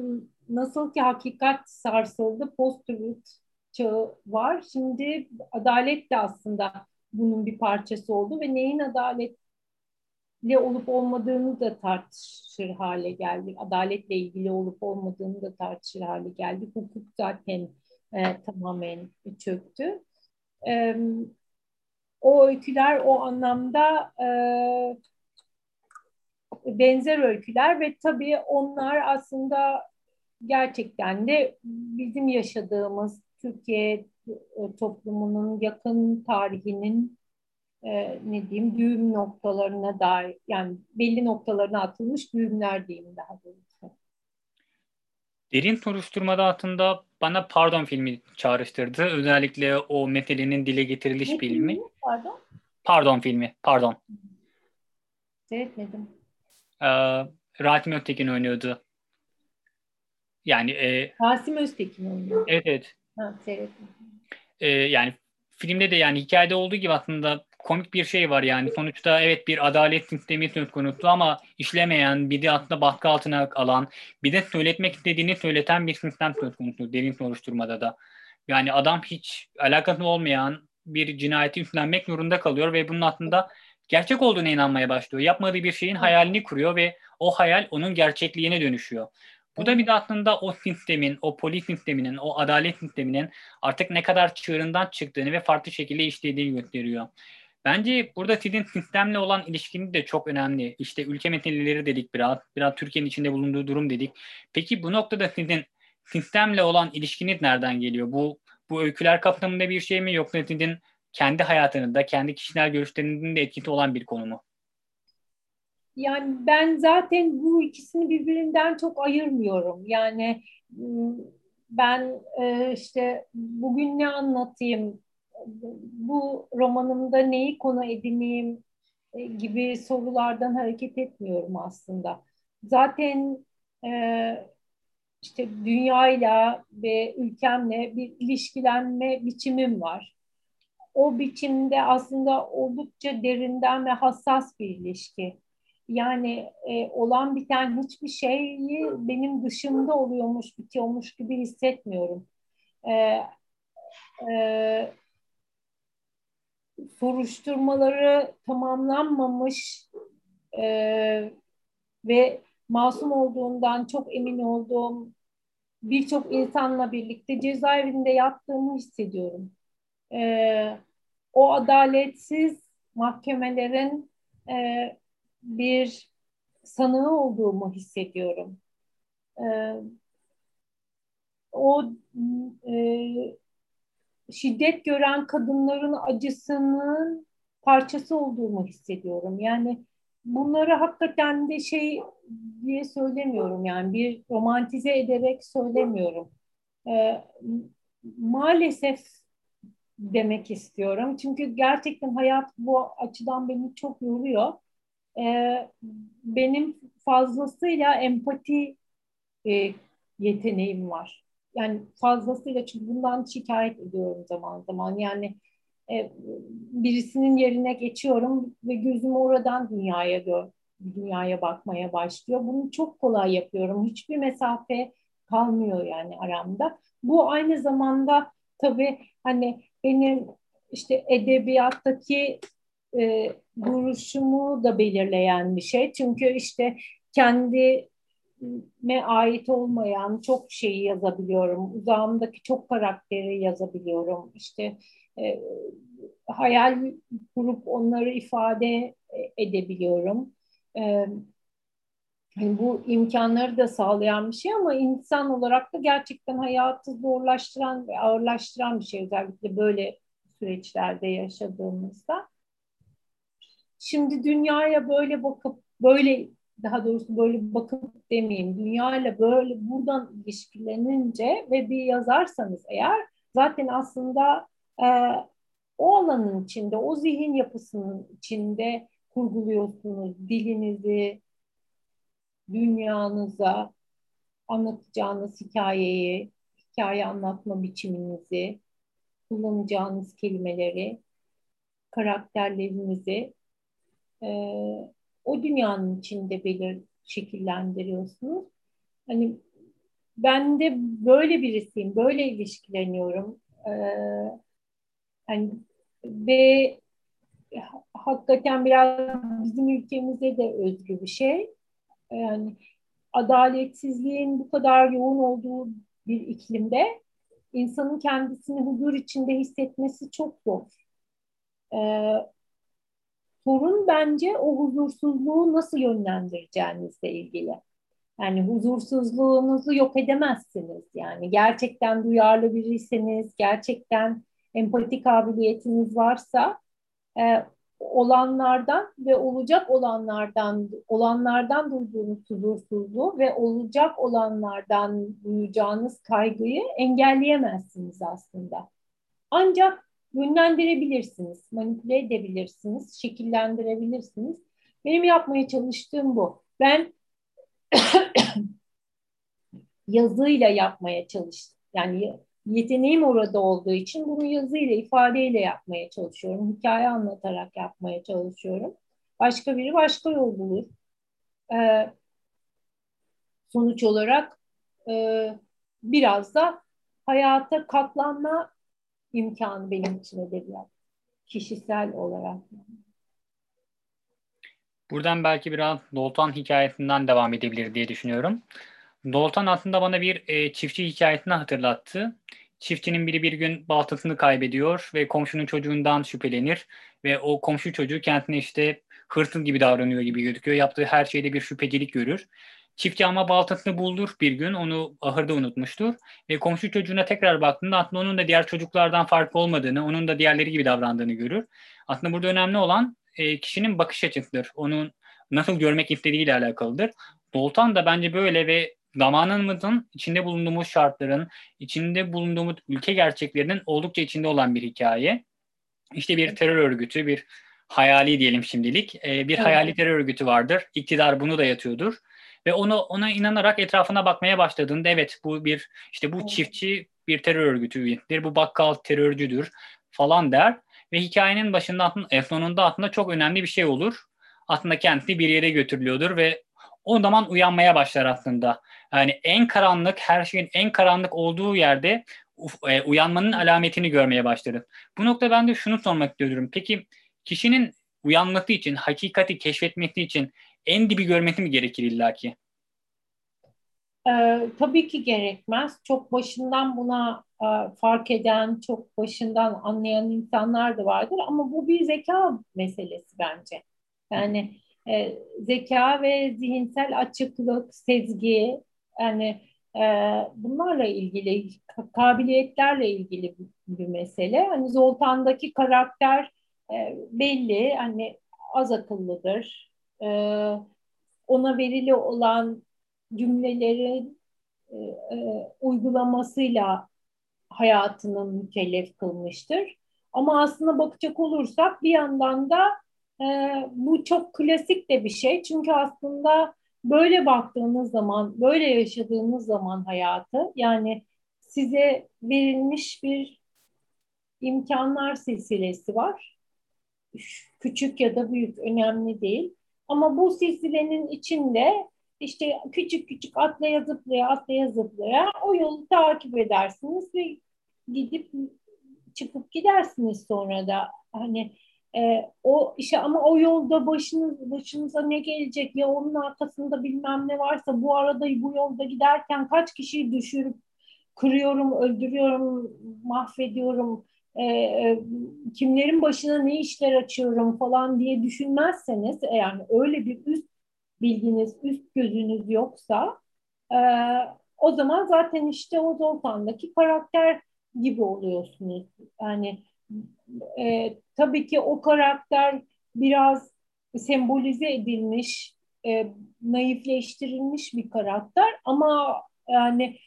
nasıl ki hakikat sarsıldı post-truth çağı var. Şimdi adalet de aslında bunun bir parçası oldu ve neyin adaletle olup olmadığını da tartışır hale geldik. Adaletle ilgili olup olmadığını da tartışır hale geldik. Hukuk zaten e, tamamen çöktü. E, o öyküler o anlamda e, benzer öyküler ve tabii onlar aslında gerçekten de bizim yaşadığımız Türkiye toplumunun yakın tarihinin e, ne diyeyim düğüm noktalarına dair yani belli noktalarına atılmış düğümler diyeyim daha doğrusu. Derin soruşturmada altında bana Pardon filmi çağrıştırdı. Özellikle o meselenin dile getiriliş ne filmi. filmi. Pardon? Pardon filmi. Pardon. Seyretmedim. Ee, Rasim Öztekin oynuyordu. Yani e, Rasim Öztekin oynuyor. Evet evet. Ha, seyrettim. Ee, yani filmde de yani hikayede olduğu gibi aslında komik bir şey var yani. Sonuçta evet bir adalet sistemi söz konusu ama işlemeyen, bir de aslında baskı altına alan, bir de söyletmek istediğini söyleten bir sistem söz konusu derin soruşturmada da. Yani adam hiç alakası olmayan bir cinayeti üstlenmek zorunda kalıyor ve bunun aslında gerçek olduğuna inanmaya başlıyor. Yapmadığı bir şeyin hayalini kuruyor ve o hayal onun gerçekliğine dönüşüyor. Bu da bir de aslında o sistemin, o polis sisteminin, o adalet sisteminin artık ne kadar çığırından çıktığını ve farklı şekilde işlediğini gösteriyor. Bence burada sizin sistemle olan ilişkiniz de çok önemli. İşte ülke meseleleri dedik biraz, biraz Türkiye'nin içinde bulunduğu durum dedik. Peki bu noktada sizin sistemle olan ilişkiniz nereden geliyor? Bu bu öyküler kapsamında bir şey mi yoksa sizin kendi hayatınızda, kendi kişisel görüşlerinizin de etkisi olan bir konu mu? Yani ben zaten bu ikisini birbirinden çok ayırmıyorum. Yani ıı, ben e, işte bugün ne anlatayım, bu romanımda neyi konu edineyim e, gibi sorulardan hareket etmiyorum aslında. Zaten e, işte dünyayla ve ülkemle bir ilişkilenme biçimim var. O biçimde aslında oldukça derinden ve hassas bir ilişki. Yani e, olan biten hiçbir şeyi benim dışımda oluyormuş, bitiyormuş gibi hissetmiyorum. E, e, soruşturmaları tamamlanmamış e, ve masum olduğundan çok emin olduğum birçok insanla birlikte cezaevinde yattığımı hissediyorum. E, o adaletsiz mahkemelerin e, bir sanığı olduğumu hissediyorum. E, o e, şiddet gören kadınların acısının parçası olduğumu hissediyorum. Yani bunları hakikaten de şey diye söylemiyorum yani bir romantize ederek söylemiyorum. Ee, maalesef demek istiyorum. Çünkü gerçekten hayat bu açıdan beni çok yoruyor. Ee, benim fazlasıyla empati e, yeteneğim var yani fazlasıyla çünkü bundan şikayet ediyorum zaman zaman. Yani e, birisinin yerine geçiyorum ve gözüm oradan dünyaya gör, dünyaya bakmaya başlıyor. Bunu çok kolay yapıyorum. Hiçbir mesafe kalmıyor yani aramda. Bu aynı zamanda tabii hani benim işte edebiyattaki e, duruşumu da belirleyen bir şey. Çünkü işte kendi me ait olmayan çok şeyi yazabiliyorum. Uzağımdaki çok karakteri yazabiliyorum. İşte e, hayal kurup onları ifade edebiliyorum. E, yani bu imkanları da sağlayan bir şey ama insan olarak da gerçekten hayatı zorlaştıran ve ağırlaştıran bir şey özellikle böyle süreçlerde yaşadığımızda. Şimdi dünyaya böyle bakıp böyle daha doğrusu böyle bakıp demeyeyim. Dünyayla böyle buradan ilişkilenince ve bir yazarsanız eğer zaten aslında e, o alanın içinde o zihin yapısının içinde kurguluyorsunuz. Dilinizi dünyanıza anlatacağınız hikayeyi hikaye anlatma biçiminizi kullanacağınız kelimeleri karakterlerinizi e, o dünyanın içinde belir şekillendiriyorsunuz. Hani ben de böyle birisiyim, böyle ilişkileniyorum. Ee, hani ve hakikaten biraz bizim ülkemize de özgü bir şey. Yani adaletsizliğin bu kadar yoğun olduğu bir iklimde insanın kendisini huzur içinde hissetmesi çok zor. Ee, sorun bence o huzursuzluğu nasıl yönlendireceğinizle ilgili. Yani huzursuzluğunuzu yok edemezsiniz. Yani gerçekten duyarlı biriyseniz, gerçekten empati kabiliyetiniz varsa e, olanlardan ve olacak olanlardan olanlardan duyduğunuz huzursuzluğu ve olacak olanlardan duyacağınız kaygıyı engelleyemezsiniz aslında. Ancak yönlendirebilirsiniz, manipüle edebilirsiniz, şekillendirebilirsiniz. Benim yapmaya çalıştığım bu. Ben yazıyla yapmaya çalıştım. Yani yeteneğim orada olduğu için bunu yazıyla, ifadeyle yapmaya çalışıyorum. Hikaye anlatarak yapmaya çalışıyorum. Başka biri başka yol bulur. Ee, sonuç olarak e, biraz da hayata katlanma imkanı benim için edebiyat. Kişisel olarak. Buradan belki biraz Doltan hikayesinden devam edebilir diye düşünüyorum. Doltan aslında bana bir e, çiftçi hikayesini hatırlattı. Çiftçinin biri bir gün baltasını kaybediyor ve komşunun çocuğundan şüphelenir ve o komşu çocuğu kendine işte hırsız gibi davranıyor gibi gözüküyor. Yaptığı her şeyde bir şüphecilik görür. Çiftçi ama baltasını buldur bir gün onu ahırda unutmuştur ve komşu çocuğuna tekrar baktığında aslında onun da diğer çocuklardan farklı olmadığını, onun da diğerleri gibi davrandığını görür. Aslında burada önemli olan e, kişinin bakış açısıdır. Onun nasıl görmek istediğiyle alakalıdır. Doltan da bence böyle ve zamanımızın içinde bulunduğumuz şartların, içinde bulunduğumuz ülke gerçeklerinin oldukça içinde olan bir hikaye. İşte bir terör örgütü, bir hayali diyelim şimdilik, e, bir hayali terör örgütü vardır. İktidar bunu da yatıyordur. Ve onu ona inanarak etrafına bakmaya başladığında evet bu bir işte bu çiftçi bir terör örgütüdür, bu bakkal terörcüdür falan der. Ve hikayenin başında e, sonunda aslında çok önemli bir şey olur. Aslında kendisi bir yere götürülüyordur ve o zaman uyanmaya başlar aslında. Yani en karanlık, her şeyin en karanlık olduğu yerde e, uyanmanın alametini görmeye başlarız. Bu nokta ben de şunu sormak istiyorum. Peki kişinin uyanması için, hakikati keşfetmesi için en dibi görmesi mi gerekir illaki? Ee, tabii ki gerekmez. Çok başından buna e, fark eden, çok başından anlayan insanlar da vardır. Ama bu bir zeka meselesi bence. Yani e, zeka ve zihinsel açıklık, sezgi, yani e, bunlarla ilgili, kabiliyetlerle ilgili bir mesele. Hani Zoltan'daki karakter e, belli, hani az akıllıdır. E, ona verili olan cümlelerin e, e, uygulamasıyla hayatını mükellef kılmıştır. Ama aslında bakacak olursak bir yandan da e, bu çok klasik de bir şey. Çünkü aslında böyle baktığınız zaman, böyle yaşadığınız zaman hayatı yani size verilmiş bir imkanlar silsilesi var. Küçük ya da büyük önemli değil. Ama bu silsilenin içinde işte küçük küçük atlaya zıplaya atlaya zıplaya o yolu takip edersiniz ve gidip çıkıp gidersiniz sonra da. Hani e, o işte ama o yolda başınız başınıza ne gelecek ya onun arkasında bilmem ne varsa bu arada bu yolda giderken kaç kişiyi düşürüp kırıyorum, öldürüyorum, mahvediyorum, e, e, kimlerin başına ne işler açıyorum falan diye düşünmezseniz yani öyle bir üst bilginiz, üst gözünüz yoksa e, o zaman zaten işte o Zoltan'daki karakter gibi oluyorsunuz. Yani e, tabii ki o karakter biraz sembolize edilmiş, e, naifleştirilmiş bir karakter ama yani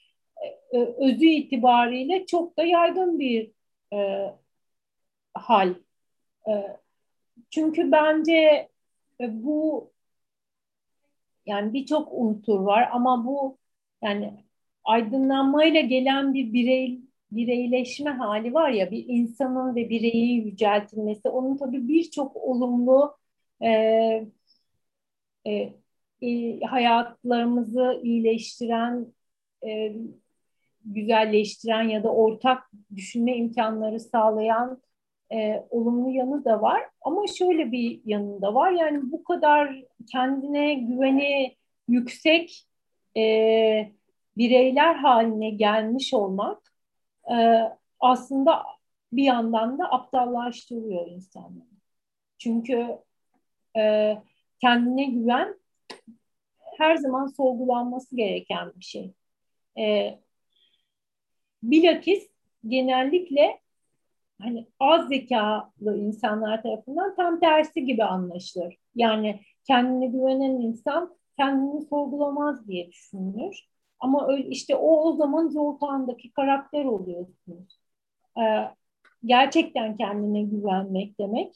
e, özü itibariyle çok da yaygın bir e, hal. E, çünkü bence e, bu yani birçok unsur var ama bu yani aydınlanmayla gelen bir birey bireyleşme hali var ya bir insanın ve bireyi yüceltilmesi onun tabii birçok olumlu e, e, e, hayatlarımızı iyileştiren e, güzelleştiren ya da ortak düşünme imkanları sağlayan e, olumlu yanı da var. Ama şöyle bir yanı da var. Yani bu kadar kendine güveni yüksek e, bireyler haline gelmiş olmak e, aslında bir yandan da aptallaştırıyor insanları. Çünkü e, kendine güven her zaman sorgulanması gereken bir şey. E, bilakis genellikle hani az zekalı insanlar tarafından tam tersi gibi anlaşılır. Yani kendine güvenen insan kendini sorgulamaz diye düşünülür. Ama öyle, işte o o zaman Zoltan'daki karakter oluyorsunuz. Ee, gerçekten kendine güvenmek demek.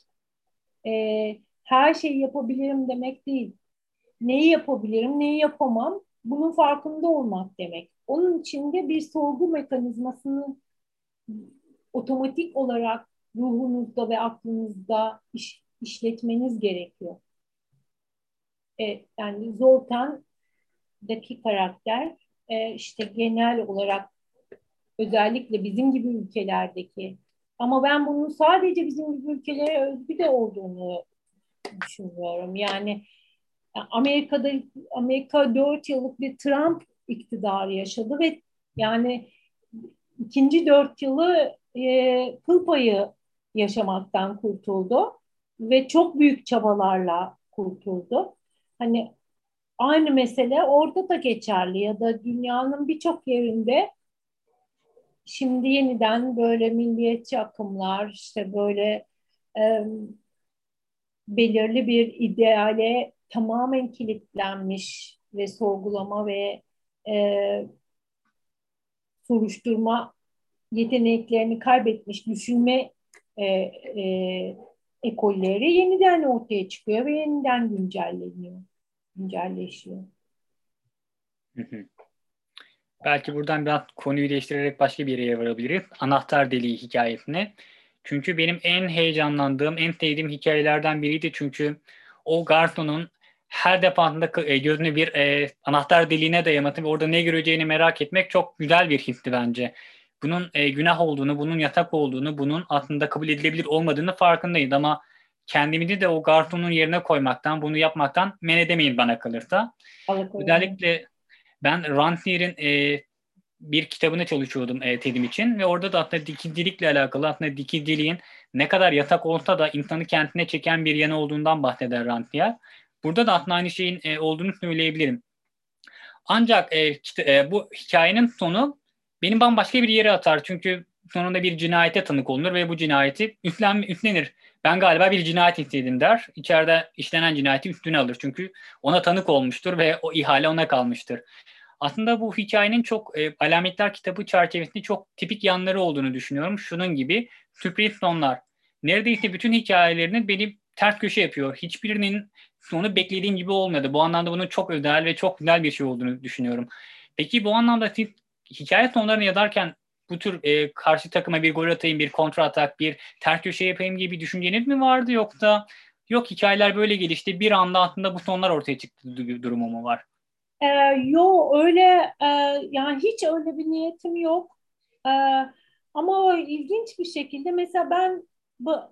Ee, her şeyi yapabilirim demek değil. Neyi yapabilirim, neyi yapamam bunun farkında olmak demek. Onun içinde bir sorgu mekanizmasını otomatik olarak ruhunuzda ve aklınızda iş, işletmeniz gerekiyor. E, yani Zoltan'daki karakter e, işte genel olarak özellikle bizim gibi ülkelerdeki ama ben bunun sadece bizim gibi ülkelere özgü de olduğunu düşünüyorum. Yani Amerika'da Amerika 4 yıllık bir Trump iktidarı yaşadı ve yani ikinci dört yılı e, kıl payı yaşamaktan kurtuldu ve çok büyük çabalarla kurtuldu. Hani aynı mesele orada da geçerli ya da dünyanın birçok yerinde şimdi yeniden böyle milliyetçi akımlar işte böyle e, belirli bir ideale tamamen kilitlenmiş ve sorgulama ve e, soruşturma yeteneklerini kaybetmiş düşünme e, e, ekolleri yeniden ortaya çıkıyor ve yeniden güncelleniyor, güncelleşiyor. Belki buradan biraz konuyu değiştirerek başka bir yere varabiliriz. Anahtar deliği hikayesine. Çünkü benim en heyecanlandığım, en sevdiğim hikayelerden biriydi. Çünkü o garsonun her defasında e, gözünü bir e, anahtar deliğine dayaması ve orada ne göreceğini merak etmek çok güzel bir histi bence. Bunun e, günah olduğunu, bunun yasak olduğunu, bunun aslında kabul edilebilir olmadığını farkındayız ama kendimizi de o garsonun yerine koymaktan, bunu yapmaktan men edemeyin bana kalırsa. Özellikle ben Rantier'in e, bir kitabını çalışıyordum e, TED'im için ve orada da aslında dikicilikle alakalı aslında dikiciliğin ne kadar yasak olsa da insanı kendine çeken bir yanı olduğundan bahseder Rantier. Burada da aynı şeyin e, olduğunu söyleyebilirim. Ancak e, e, bu hikayenin sonu benim bambaşka bir yere atar. Çünkü sonunda bir cinayete tanık olunur ve bu cinayeti üstlen, üstlenir. Ben galiba bir cinayet istedim der. İçeride işlenen cinayeti üstüne alır. Çünkü ona tanık olmuştur ve o ihale ona kalmıştır. Aslında bu hikayenin çok e, alametler kitabı çerçevesinde çok tipik yanları olduğunu düşünüyorum. Şunun gibi sürpriz sonlar. Neredeyse bütün hikayelerinin beni ters köşe yapıyor. Hiçbirinin sonu beklediğim gibi olmadı. Bu anlamda bunun çok özel ve çok güzel bir şey olduğunu düşünüyorum. Peki bu anlamda siz hikaye sonlarını yazarken bu tür e, karşı takıma bir gol atayım, bir kontra atak, bir ters köşe yapayım gibi bir düşünceniz mi vardı yoksa yok hikayeler böyle gelişti bir anda aslında bu sonlar ortaya çıktı durumu mu var? Ee, yo öyle e, yani hiç öyle bir niyetim yok. Ee, ama ilginç bir şekilde mesela ben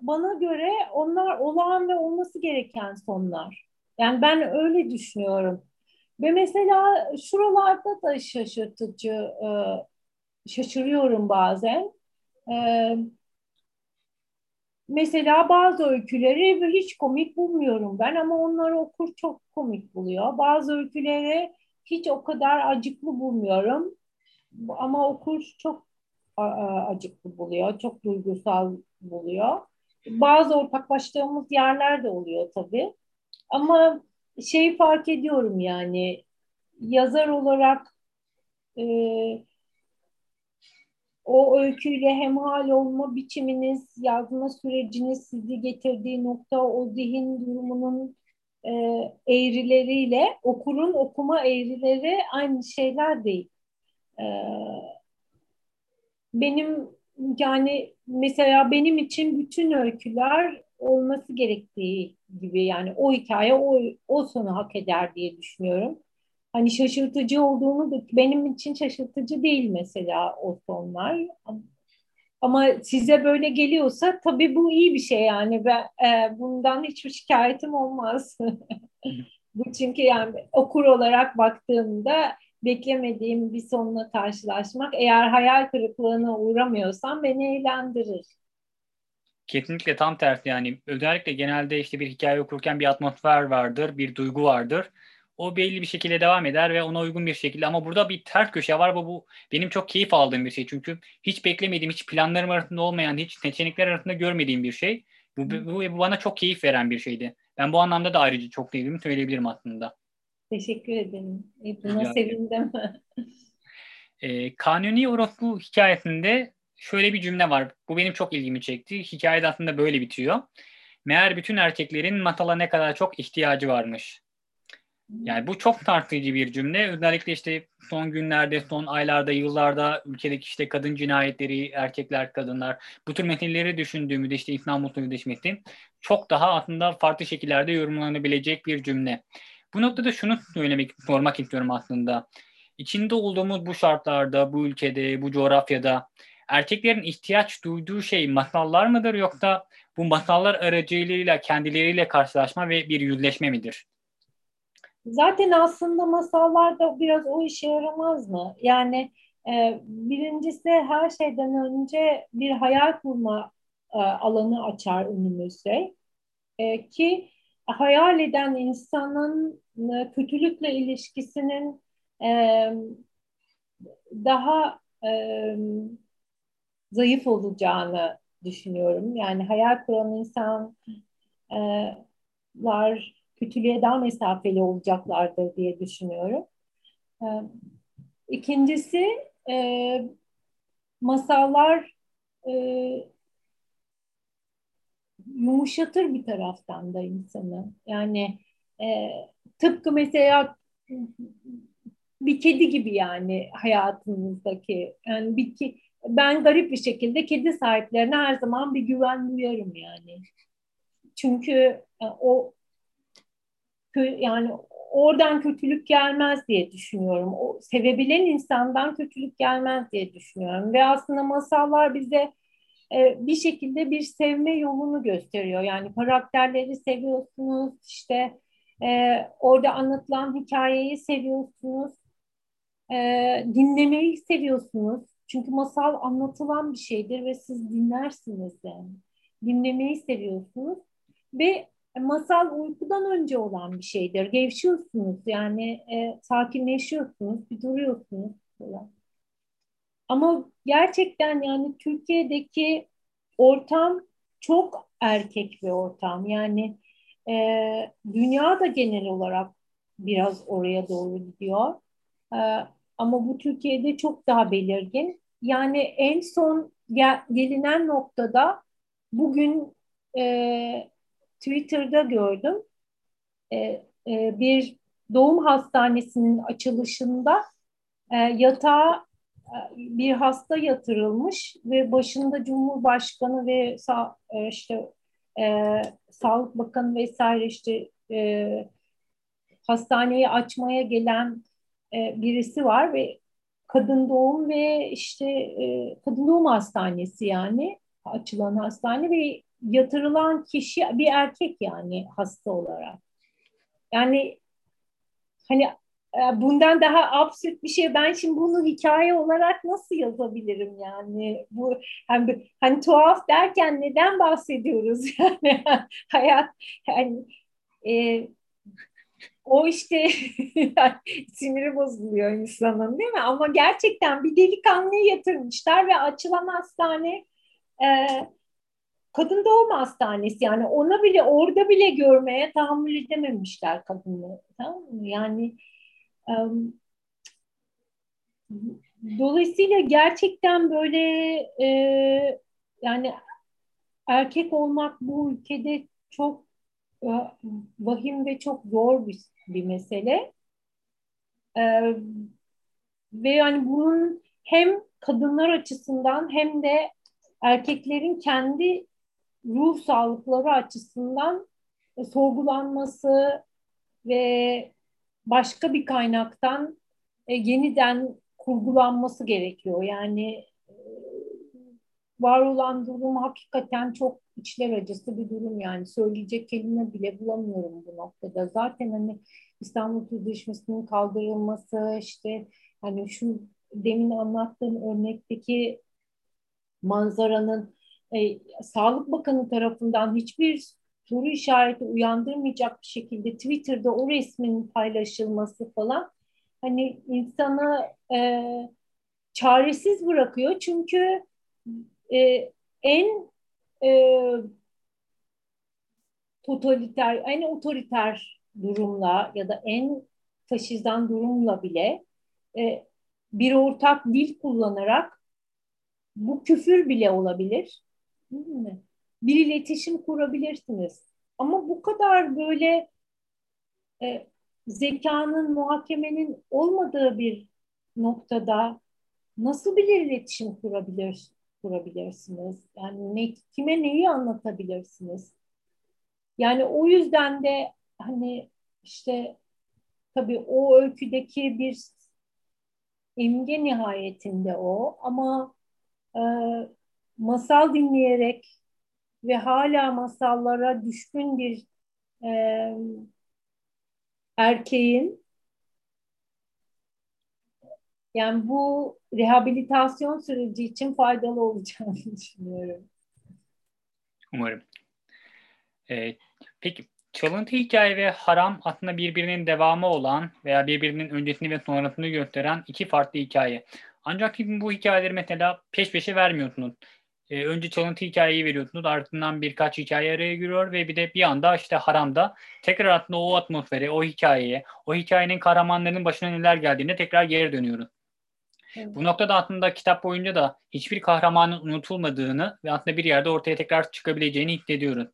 bana göre onlar olağan ve olması gereken sonlar. Yani ben öyle düşünüyorum. Ve mesela şuralarda da şaşırtıcı, e, şaşırıyorum bazen. E, mesela bazı öyküleri hiç komik bulmuyorum ben ama onları okur çok komik buluyor. Bazı öyküleri hiç o kadar acıklı bulmuyorum ama okur çok acıklı buluyor, çok duygusal buluyor. Bazı ortaklaştığımız yerler de oluyor tabii. Ama şey fark ediyorum yani yazar olarak e, o öyküyle hemhal olma biçiminiz, yazma süreciniz sizi getirdiği nokta, o zihin durumunun e, eğrileriyle okurun okuma eğrileri aynı şeyler değil. E, benim yani mesela benim için bütün öyküler olması gerektiği gibi yani o hikaye o, o sonu hak eder diye düşünüyorum. Hani şaşırtıcı olduğunu da benim için şaşırtıcı değil mesela o sonlar. Ama size böyle geliyorsa tabii bu iyi bir şey yani ve e, bundan hiçbir şikayetim olmaz. bu çünkü yani okur olarak baktığımda beklemediğim bir sonla karşılaşmak eğer hayal kırıklığına uğramıyorsam beni eğlendirir. Kesinlikle tam tersi yani özellikle genelde işte bir hikaye okurken bir atmosfer vardır, bir duygu vardır. O belli bir şekilde devam eder ve ona uygun bir şekilde ama burada bir ters köşe var bu, bu benim çok keyif aldığım bir şey çünkü hiç beklemediğim, hiç planlarım arasında olmayan, hiç seçenekler arasında görmediğim bir şey. Bu, bu, bu bana çok keyif veren bir şeydi. Ben bu anlamda da ayrıca çok sevdiğimi söyleyebilirim aslında. Teşekkür ederim. E, buna Rica sevindim. e, Kanuni Orospu hikayesinde şöyle bir cümle var. Bu benim çok ilgimi çekti. Hikaye de aslında böyle bitiyor. Meğer bütün erkeklerin matala ne kadar çok ihtiyacı varmış. Yani bu çok tartışıcı bir cümle. Özellikle işte son günlerde, son aylarda, yıllarda ülkedeki işte kadın cinayetleri, erkekler, kadınlar bu tür metinleri düşündüğümüzde işte İslam Sözleşmesi çok daha aslında farklı şekillerde yorumlanabilecek bir cümle. Bu noktada şunu söylemek, sormak istiyorum aslında. İçinde olduğumuz bu şartlarda, bu ülkede, bu coğrafyada erkeklerin ihtiyaç duyduğu şey masallar mıdır yoksa bu masallar aracılığıyla kendileriyle karşılaşma ve bir yüzleşme midir? Zaten aslında masallar da biraz o işe yaramaz mı? Yani e, birincisi her şeyden önce bir hayal kurma e, alanı açar önümüzde. E, ki hayal eden insanın kötülükle ilişkisinin e, daha e, zayıf olacağını düşünüyorum. Yani hayal kuran insanlar kötülüğe daha mesafeli olacaklardır diye düşünüyorum. İkincisi masallar yumuşatır bir taraftan da insanı. Yani tıpkı mesela bir kedi gibi yani hayatımızdaki yani bir ki ben garip bir şekilde kedi sahiplerine her zaman bir güven duyarım yani. Çünkü e, o yani oradan kötülük gelmez diye düşünüyorum. O sevebilen insandan kötülük gelmez diye düşünüyorum. Ve aslında masallar bize e, bir şekilde bir sevme yolunu gösteriyor. Yani karakterleri seviyorsunuz, işte e, orada anlatılan hikayeyi seviyorsunuz, e, dinlemeyi seviyorsunuz. Çünkü masal anlatılan bir şeydir ve siz dinlersiniz yani. Dinlemeyi seviyorsunuz ve masal uykudan önce olan bir şeydir. Gevşiyorsunuz yani e, sakinleşiyorsunuz, bir duruyorsunuz falan. Ama gerçekten yani Türkiye'deki ortam çok erkek bir ortam. Yani e, dünya da genel olarak biraz oraya doğru gidiyor. E, ama bu Türkiye'de çok daha belirgin. Yani en son gel, gelinen noktada bugün e, Twitter'da gördüm. E, e, bir doğum hastanesinin açılışında e, yatağa e, bir hasta yatırılmış ve başında Cumhurbaşkanı ve sa, e, işte e, Sağlık Bakanı vesaire işte e, hastaneyi açmaya gelen e, birisi var ve kadın doğum ve işte e, kadın doğum hastanesi yani açılan hastane ve yatırılan kişi bir erkek yani hasta olarak. Yani hani bundan daha absürt bir şey ben şimdi bunu hikaye olarak nasıl yazabilirim yani bu hani, hani tuhaf derken neden bahsediyoruz yani hayat yani e, o işte siniri bozuluyor insanın değil mi ama gerçekten bir delikanlıyı yatırmışlar ve açılan hastane e, kadın doğum hastanesi yani ona bile orada bile görmeye tahammül edememişler kadını. Tamam mı? Yani dolayısıyla gerçekten böyle e, yani erkek olmak bu ülkede çok e, vahim ve çok zor bir, bir mesele. E, ve yani bunun hem kadınlar açısından hem de erkeklerin kendi ruh sağlıkları açısından e, sorgulanması ve başka bir kaynaktan e, yeniden kurgulanması gerekiyor. Yani e, var olan durum hakikaten çok içler acısı bir durum yani söyleyecek kelime bile bulamıyorum bu noktada. Zaten hani İstanbul Sözleşmesi'nin kaldırılması işte hani şu demin anlattığım örnekteki manzaranın e, Sağlık Bakanı tarafından hiçbir soru işareti uyandırmayacak bir şekilde Twitter'da o resmin paylaşılması falan hani insanı e, çaresiz bırakıyor. Çünkü e, en e, totaliter, en otoriter durumla ya da en faşizan durumla bile e, bir ortak dil kullanarak bu küfür bile olabilir bir iletişim kurabilirsiniz. Ama bu kadar böyle e, zekanın, muhakemenin olmadığı bir noktada nasıl bir iletişim kurabilir, kurabilirsiniz? Yani ne, kime neyi anlatabilirsiniz? Yani o yüzden de hani işte tabii o öyküdeki bir imge nihayetinde o ama e, masal dinleyerek ve hala masallara düşkün bir e, erkeğin yani bu rehabilitasyon süreci için faydalı olacağını düşünüyorum. Umarım. Ee, peki çalıntı hikaye ve haram aslında birbirinin devamı olan veya birbirinin öncesini ve sonrasını gösteren iki farklı hikaye. Ancak bu hikayeleri mesela peş peşe vermiyorsunuz. Ee, önce çalıntı hikayeyi veriyorsunuz ardından birkaç hikaye araya giriyor ve bir de bir anda işte haramda tekrar aslında o atmosfere, o hikayeye, o hikayenin kahramanlarının başına neler geldiğinde tekrar geri dönüyoruz. Evet. Bu noktada aslında kitap boyunca da hiçbir kahramanın unutulmadığını ve aslında bir yerde ortaya tekrar çıkabileceğini hissediyoruz.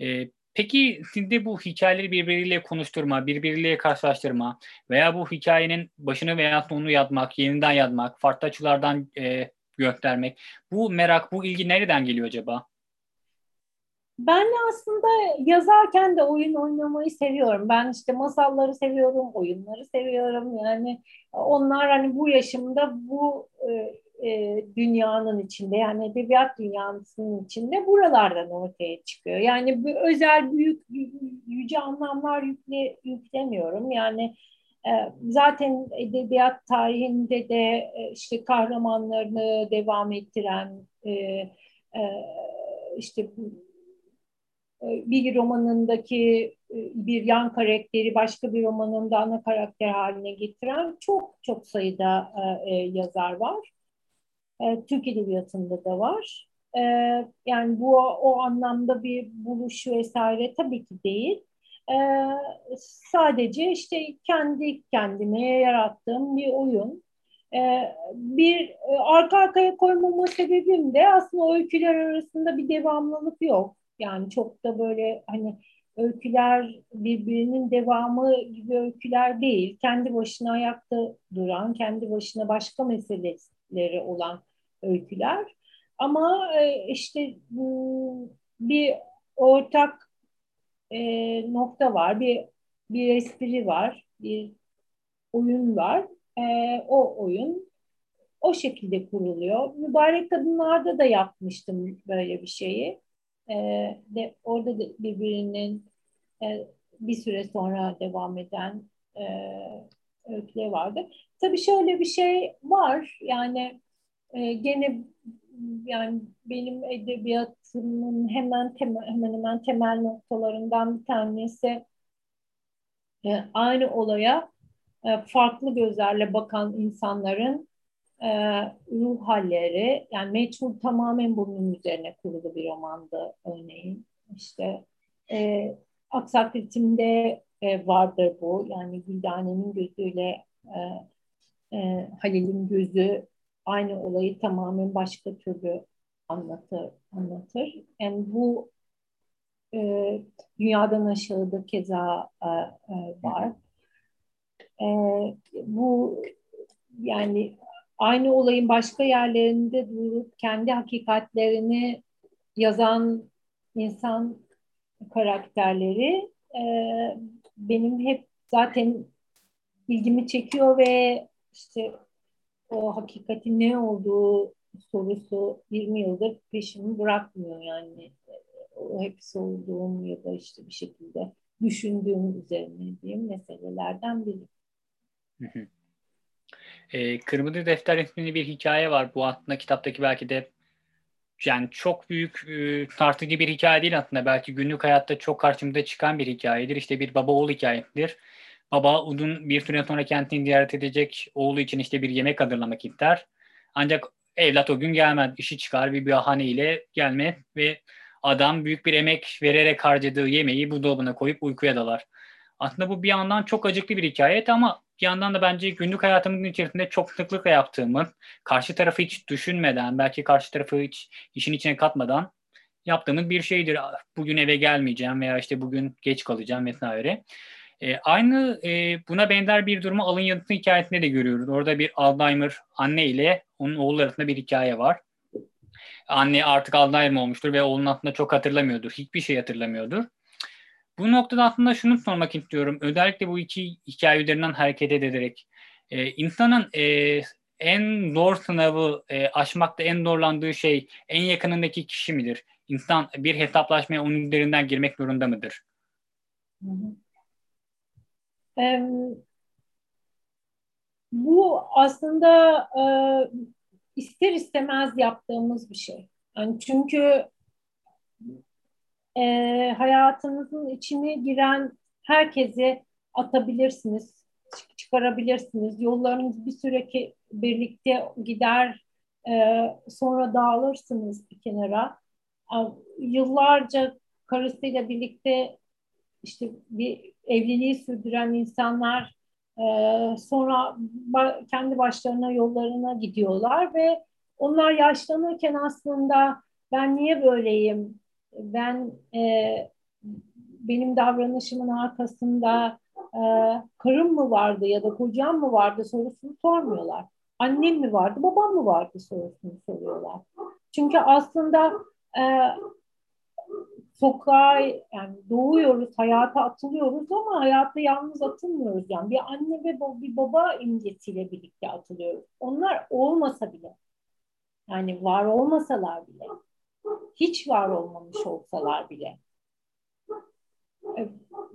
Ee, peki sizde bu hikayeleri birbiriyle konuşturma, birbiriyle karşılaştırma veya bu hikayenin başını veya sonunu yazmak, yeniden yazmak, farklı açılardan e, göstermek. Bu merak, bu ilgi nereden geliyor acaba? Ben aslında yazarken de oyun oynamayı seviyorum. Ben işte masalları seviyorum, oyunları seviyorum. Yani onlar hani bu yaşımda bu e, e, dünyanın içinde yani edebiyat dünyasının içinde buralardan ortaya çıkıyor. Yani bu özel büyük yüce anlamlar yükle, yüklemiyorum. Yani zaten edebiyat tarihinde de e, işte kahramanlarını devam ettiren e, e, işte bir romanındaki bir yan karakteri başka bir romanında ana karakter haline getiren çok çok sayıda yazar var. Türk Edebiyatı'nda da var. Yani bu o anlamda bir buluş vesaire tabii ki değil. Sadece işte kendi kendime yarattığım bir oyun. Bir arka arkaya koymama sebebim de aslında öyküler arasında bir devamlılık yok yani çok da böyle hani öyküler birbirinin devamı gibi öyküler değil. Kendi başına ayakta duran, kendi başına başka meseleleri olan öyküler. Ama e, işte bir ortak e, nokta var, bir bir espri var, bir oyun var. E, o oyun o şekilde kuruluyor. Mübarek Kadınlar'da da yapmıştım böyle bir şeyi e, de orada da birbirinin e, bir süre sonra devam eden e, öyküleri vardı. Tabii şöyle bir şey var yani e, gene yani benim edebiyatımın hemen temel, hemen hemen temel noktalarından bir tanesi e, aynı olaya e, farklı gözlerle bakan insanların e, ruh halleri yani Meçhul tamamen bunun üzerine kurulu bir romandı örneğin. İşte e, Aksak ritimde e, vardır bu. Yani Güldane'nin gözüyle e, e, Halil'in gözü aynı olayı tamamen başka türlü anlatır. anlatır. Yani bu e, dünyadan aşağıda keza e, e, var. E, bu yani aynı olayın başka yerlerinde durup kendi hakikatlerini yazan insan karakterleri e, benim hep zaten ilgimi çekiyor ve işte o hakikatin ne olduğu sorusu 20 yıldır peşimi bırakmıyor yani. O hep sorduğum ya da işte bir şekilde düşündüğüm üzerine diyeyim meselelerden biri. Hı hı. E, Kırmızı Defter isminde bir hikaye var. Bu aslında kitaptaki belki de yani çok büyük e, tartıcı bir hikaye değil aslında. Belki günlük hayatta çok karşımıza çıkan bir hikayedir. İşte bir baba oğul hikayesidir. Baba uzun bir süre sonra kentini ziyaret edecek oğlu için işte bir yemek hazırlamak ister. Ancak evlat o gün gelmez. işi çıkar bir bahaneyle gelme ve adam büyük bir emek vererek harcadığı yemeği buzdolabına koyup uykuya dalar. Aslında bu bir yandan çok acıklı bir hikaye ama bir yandan da bence günlük hayatımızın içerisinde çok sıklıkla yaptığımız, karşı tarafı hiç düşünmeden, belki karşı tarafı hiç işin içine katmadan yaptığımız bir şeydir. Bugün eve gelmeyeceğim veya işte bugün geç kalacağım vesaire. E, aynı e, buna benzer bir durumu Alın Yanıtı hikayesinde de görüyoruz. Orada bir Alzheimer anne ile onun oğlu arasında bir hikaye var. Anne artık Alzheimer olmuştur ve oğlunun aslında çok hatırlamıyordur. Hiçbir şey hatırlamıyordur. Bu noktada aslında şunu sormak istiyorum. Özellikle bu iki hikaye üzerinden hareket ederek. E, insanın e, en zor sınavı e, aşmakta en zorlandığı şey en yakınındaki kişi midir? İnsan bir hesaplaşmaya onun üzerinden girmek zorunda mıdır? Hı hı. Bu aslında e, ister istemez yaptığımız bir şey. Yani çünkü e, hayatınızın içine giren herkesi atabilirsiniz, çıkarabilirsiniz. Yollarınız bir süreki birlikte gider, e, sonra dağılırsınız bir kenara. Yıllarca karısıyla birlikte işte bir evliliği sürdüren insanlar e, sonra ba- kendi başlarına yollarına gidiyorlar ve onlar yaşlanırken aslında ben niye böyleyim? Ben e, benim davranışımın arkasında e, karım mı vardı ya da kocam mı vardı sorusunu sormuyorlar. Annem mi vardı, babam mı vardı sorusunu soruyorlar. Çünkü aslında e, sokağa yani doğuyoruz, hayata atılıyoruz ama hayata yalnız atılmıyoruz. Yani bir anne ve bir baba imgesiyle birlikte atılıyoruz. Onlar olmasa bile, yani var olmasalar bile, hiç var olmamış olsalar bile, e,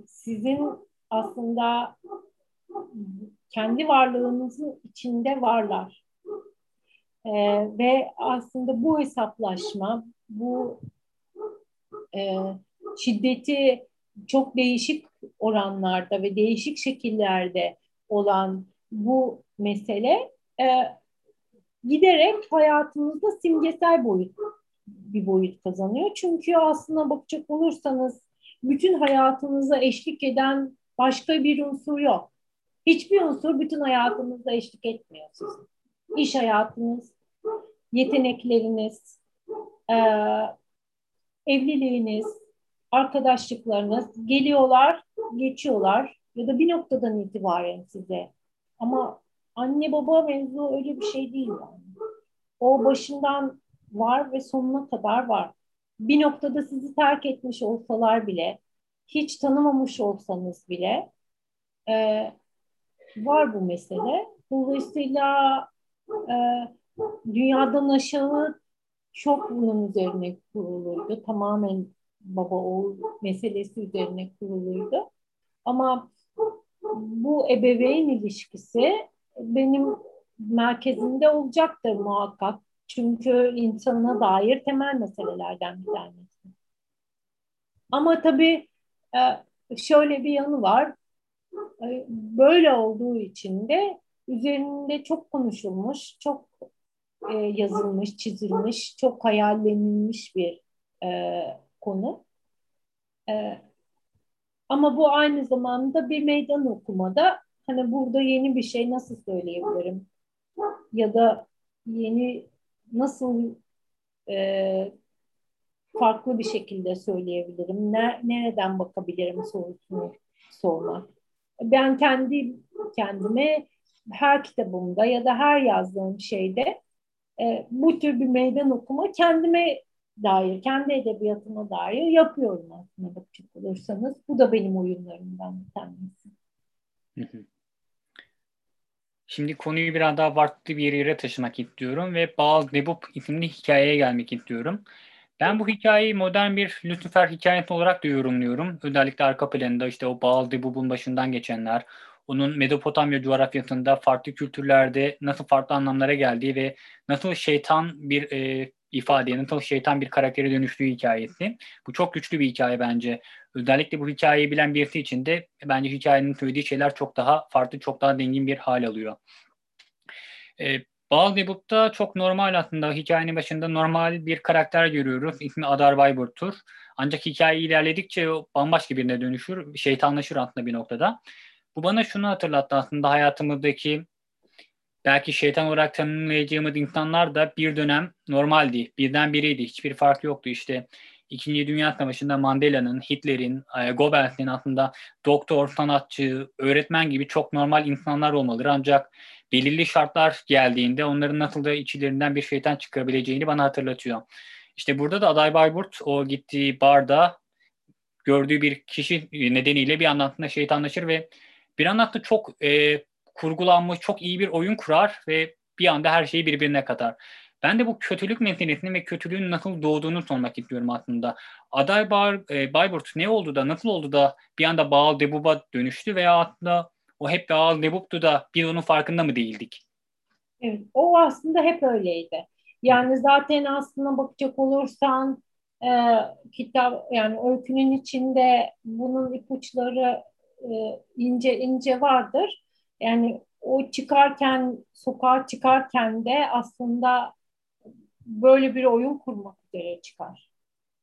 sizin aslında kendi varlığınızın içinde varlar. Ee, ve aslında bu hesaplaşma, bu e, şiddeti çok değişik oranlarda ve değişik şekillerde olan bu mesele e, giderek hayatımızda simgesel boyut bir boyut kazanıyor. Çünkü aslında bakacak olursanız bütün hayatınıza eşlik eden başka bir unsur yok. Hiçbir unsur bütün hayatınızda eşlik etmiyor sizin. İş hayatınız, yetenekleriniz, e, evliliğiniz, arkadaşlıklarınız geliyorlar, geçiyorlar ya da bir noktadan itibaren size. Ama anne baba mevzu öyle bir şey değil yani. O başından var ve sonuna kadar var. Bir noktada sizi terk etmiş olsalar bile, hiç tanımamış olsanız bile e, var bu mesele. Dolayısıyla e, dünyadan aşağı çok bunun üzerine kuruluydu. Tamamen baba oğul meselesi üzerine kuruluydu. Ama bu ebeveyn ilişkisi benim merkezimde olacaktır muhakkak. Çünkü insana dair temel meselelerden bir tanesi. Ama tabii e, şöyle bir yanı var. E, böyle olduğu için de üzerinde çok konuşulmuş, çok e, yazılmış, çizilmiş, çok hayallenilmiş bir e, konu. E, ama bu aynı zamanda bir meydan okumada hani burada yeni bir şey nasıl söyleyebilirim? Ya da yeni nasıl e, farklı bir şekilde söyleyebilirim? Ne, nereden bakabilirim sorusunu sormak. Ben kendi kendime her kitabımda ya da her yazdığım şeyde e, bu tür bir meydan okuma kendime dair, kendi edebiyatıma dair yapıyorum aslında bakacak olursanız. Bu da benim oyunlarımdan bir tanesi. Şimdi konuyu biraz daha farklı bir yere taşımak istiyorum ve Baal Debup isimli hikayeye gelmek istiyorum. Ben bu hikayeyi modern bir Lucifer hikayesi olarak da yorumluyorum. Özellikle arka planında işte o Baal Debup'un başından geçenler, onun Mezopotamya coğrafyasında farklı kültürlerde nasıl farklı anlamlara geldiği ve nasıl şeytan bir e, ifadeye, nasıl şeytan bir karaktere dönüştüğü hikayesi. Bu çok güçlü bir hikaye bence. Özellikle bu hikayeyi bilen birisi için de bence hikayenin söylediği şeyler çok daha farklı, çok daha dengin bir hal alıyor. E, Baldebuk'ta çok normal aslında hikayenin başında normal bir karakter görüyoruz. İsmi Adar Bayburt'tur. Ancak hikaye ilerledikçe bambaşka birine dönüşür, şeytanlaşır aslında bir noktada. Bu bana şunu hatırlattı aslında hayatımızdaki belki şeytan olarak tanımlayacağımız insanlar da bir dönem normaldi. Birden biriydi. Hiçbir fark yoktu işte. İkinci Dünya Savaşı'nda Mandela'nın, Hitler'in, e, Goebbels'in aslında doktor, sanatçı, öğretmen gibi çok normal insanlar olmaları ancak belirli şartlar geldiğinde onların nasıl da içlerinden bir şeytan çıkabileceğini bana hatırlatıyor. İşte burada da Aday Bayburt o gittiği barda gördüğü bir kişi nedeniyle bir anlamda şeytanlaşır ve bir anlamda çok e, kurgulanmış, çok iyi bir oyun kurar ve bir anda her şeyi birbirine katar. Ben de bu kötülük meselesini ve kötülüğün nasıl doğduğunu sormak istiyorum aslında. Aday Bar, e, Bayburt ne oldu da, nasıl oldu da bir anda Baal Debub'a dönüştü veya aslında o hep Baal Debub'tu da biz onun farkında mı değildik? Evet, o aslında hep öyleydi. Yani zaten aslında bakacak olursan e, kitap yani öykünün içinde bunun ipuçları e, ince ince vardır. Yani o çıkarken sokağa çıkarken de aslında böyle bir oyun kurmak üzere çıkar.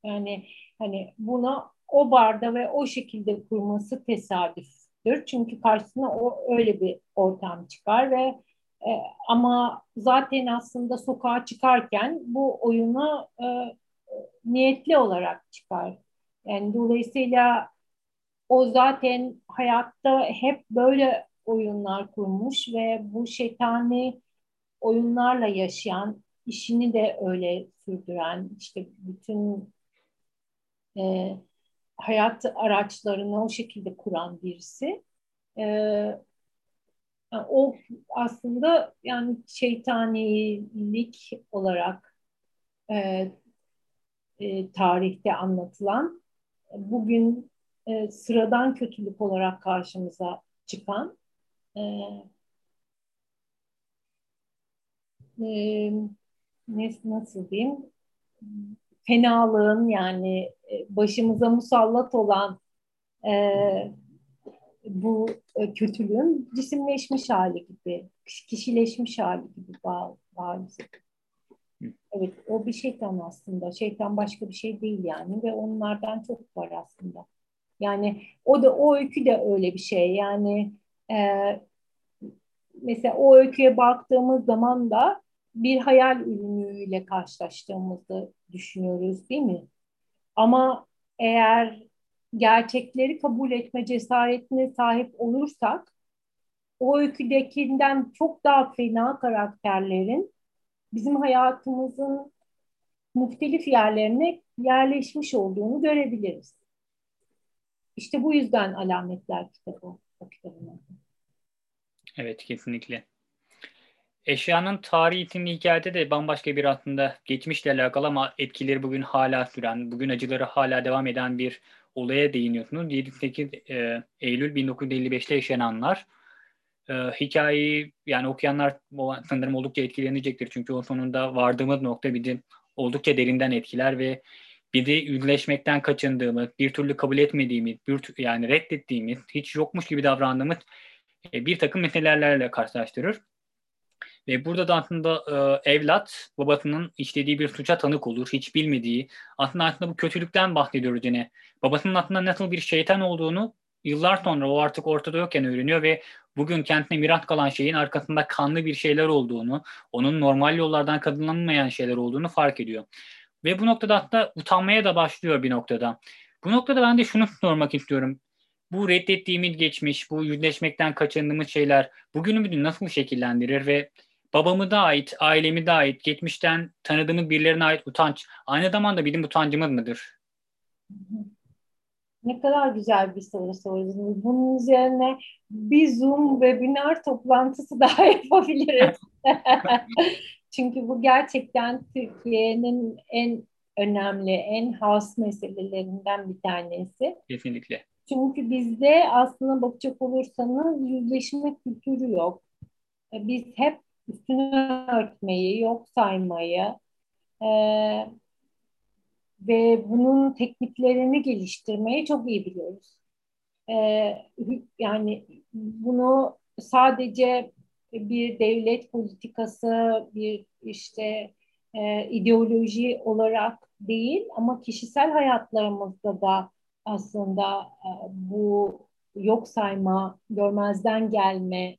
Yani hani bunu o barda ve o şekilde kurması tesadüftür. Çünkü karşısına o öyle bir ortam çıkar ve e, ama zaten aslında sokağa çıkarken bu oyunu e, niyetli olarak çıkar. Yani dolayısıyla o zaten hayatta hep böyle oyunlar kurmuş ve bu şeytani oyunlarla yaşayan, işini de öyle sürdüren, işte bütün e, hayat araçlarını o şekilde kuran birisi. E, o aslında yani şeytanilik olarak e, e, tarihte anlatılan, bugün e, sıradan kötülük olarak karşımıza çıkan e, e, nasıl diyeyim fenalığın yani e, başımıza musallat olan e, bu e, kötülüğün cisimleşmiş hali gibi, kişileşmiş hali gibi bazı. Evet, o bir şeytan aslında. Şeytan başka bir şey değil yani ve onlardan çok var aslında. Yani o da o öykü de öyle bir şey. Yani e, mesela o öyküye baktığımız zaman da bir hayal ürünüyle karşılaştığımızı düşünüyoruz değil mi? Ama eğer gerçekleri kabul etme cesaretine sahip olursak o öyküdekinden çok daha fena karakterlerin bizim hayatımızın muhtelif yerlerine yerleşmiş olduğunu görebiliriz. İşte bu yüzden alametler kitabı o Evet kesinlikle. Eşyanın tarihi isimli hikayede de bambaşka bir aslında geçmişle alakalı ama etkileri bugün hala süren, bugün acıları hala devam eden bir olaya değiniyorsunuz. 7-8 e, Eylül 1955'te yaşananlar. E, hikayeyi yani okuyanlar sanırım oldukça etkilenecektir. Çünkü o sonunda vardığımız nokta bizi oldukça derinden etkiler ve bizi yüzleşmekten kaçındığımız, bir türlü kabul etmediğimiz, bir, yani reddettiğimiz, hiç yokmuş gibi davrandığımız e, bir takım meselelerle karşılaştırır. Ve burada da aslında e, evlat babasının işlediği bir suça tanık olur. Hiç bilmediği. Aslında aslında bu kötülükten bahsediyoruz yine. Babasının aslında nasıl bir şeytan olduğunu yıllar sonra o artık ortada yokken öğreniyor ve bugün kendine miras kalan şeyin arkasında kanlı bir şeyler olduğunu, onun normal yollardan kazanılmayan şeyler olduğunu fark ediyor. Ve bu noktada hatta utanmaya da başlıyor bir noktada. Bu noktada ben de şunu sormak istiyorum. Bu reddettiğimiz geçmiş, bu yüzleşmekten kaçındığımız şeyler bugünümüzü nasıl şekillendirir ve babamı da ait, ailemi de ait, geçmişten tanıdığımız birilerine ait utanç aynı zamanda bizim utancımız mıdır? Ne kadar güzel bir soru sordunuz. Bunun üzerine bir Zoom webinar toplantısı daha yapabiliriz. Çünkü bu gerçekten Türkiye'nin en önemli, en has meselelerinden bir tanesi. Kesinlikle. Çünkü bizde aslında bakacak olursanız yüzleşme kültürü yok. Biz hep üstünü örtmeyi, yok saymayı e, ve bunun tekniklerini geliştirmeyi çok iyi biliyoruz. E, yani bunu sadece bir devlet politikası, bir işte e, ideoloji olarak değil ama kişisel hayatlarımızda da aslında e, bu yok sayma, görmezden gelme,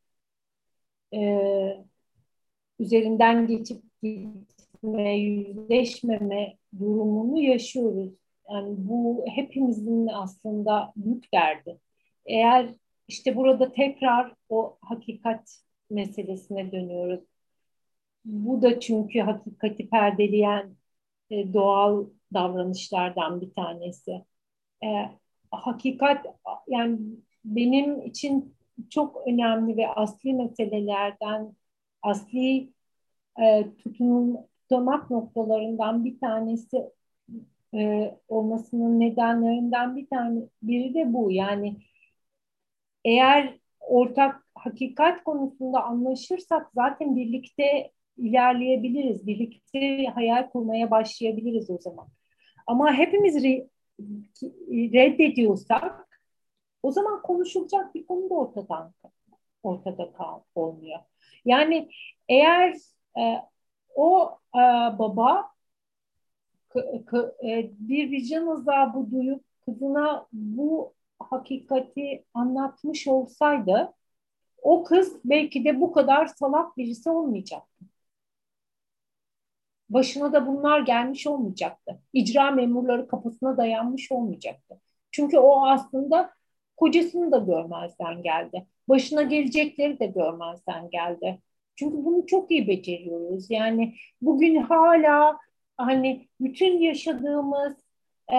e, üzerinden geçip gitme, yüzleşmeme durumunu yaşıyoruz. Yani bu hepimizin aslında büyük derdi. Eğer işte burada tekrar o hakikat meselesine dönüyoruz. Bu da çünkü hakikati perdeleyen e, doğal davranışlardan bir tanesi. E, hakikat yani benim için çok önemli ve asli meselelerden, asli e, tutunmak noktalarından bir tanesi e, olmasının nedenlerinden bir tane biri de bu. Yani eğer ortak hakikat konusunda anlaşırsak zaten birlikte ilerleyebiliriz. Birlikte hayal kurmaya başlayabiliriz o zaman. Ama hepimiz reddediyorsak o zaman konuşulacak bir konu da ortadan ortada kal olmuyor. Yani eğer e, o e, baba k, k, e, bir vicdan azabı duyup kızına bu hakikati anlatmış olsaydı o kız belki de bu kadar salak birisi olmayacaktı. Başına da bunlar gelmiş olmayacaktı. İcra memurları kapısına dayanmış olmayacaktı. Çünkü o aslında kocasını da görmezden geldi. Başına gelecekleri de görmezden geldi. Çünkü bunu çok iyi beceriyoruz. Yani bugün hala hani bütün yaşadığımız e,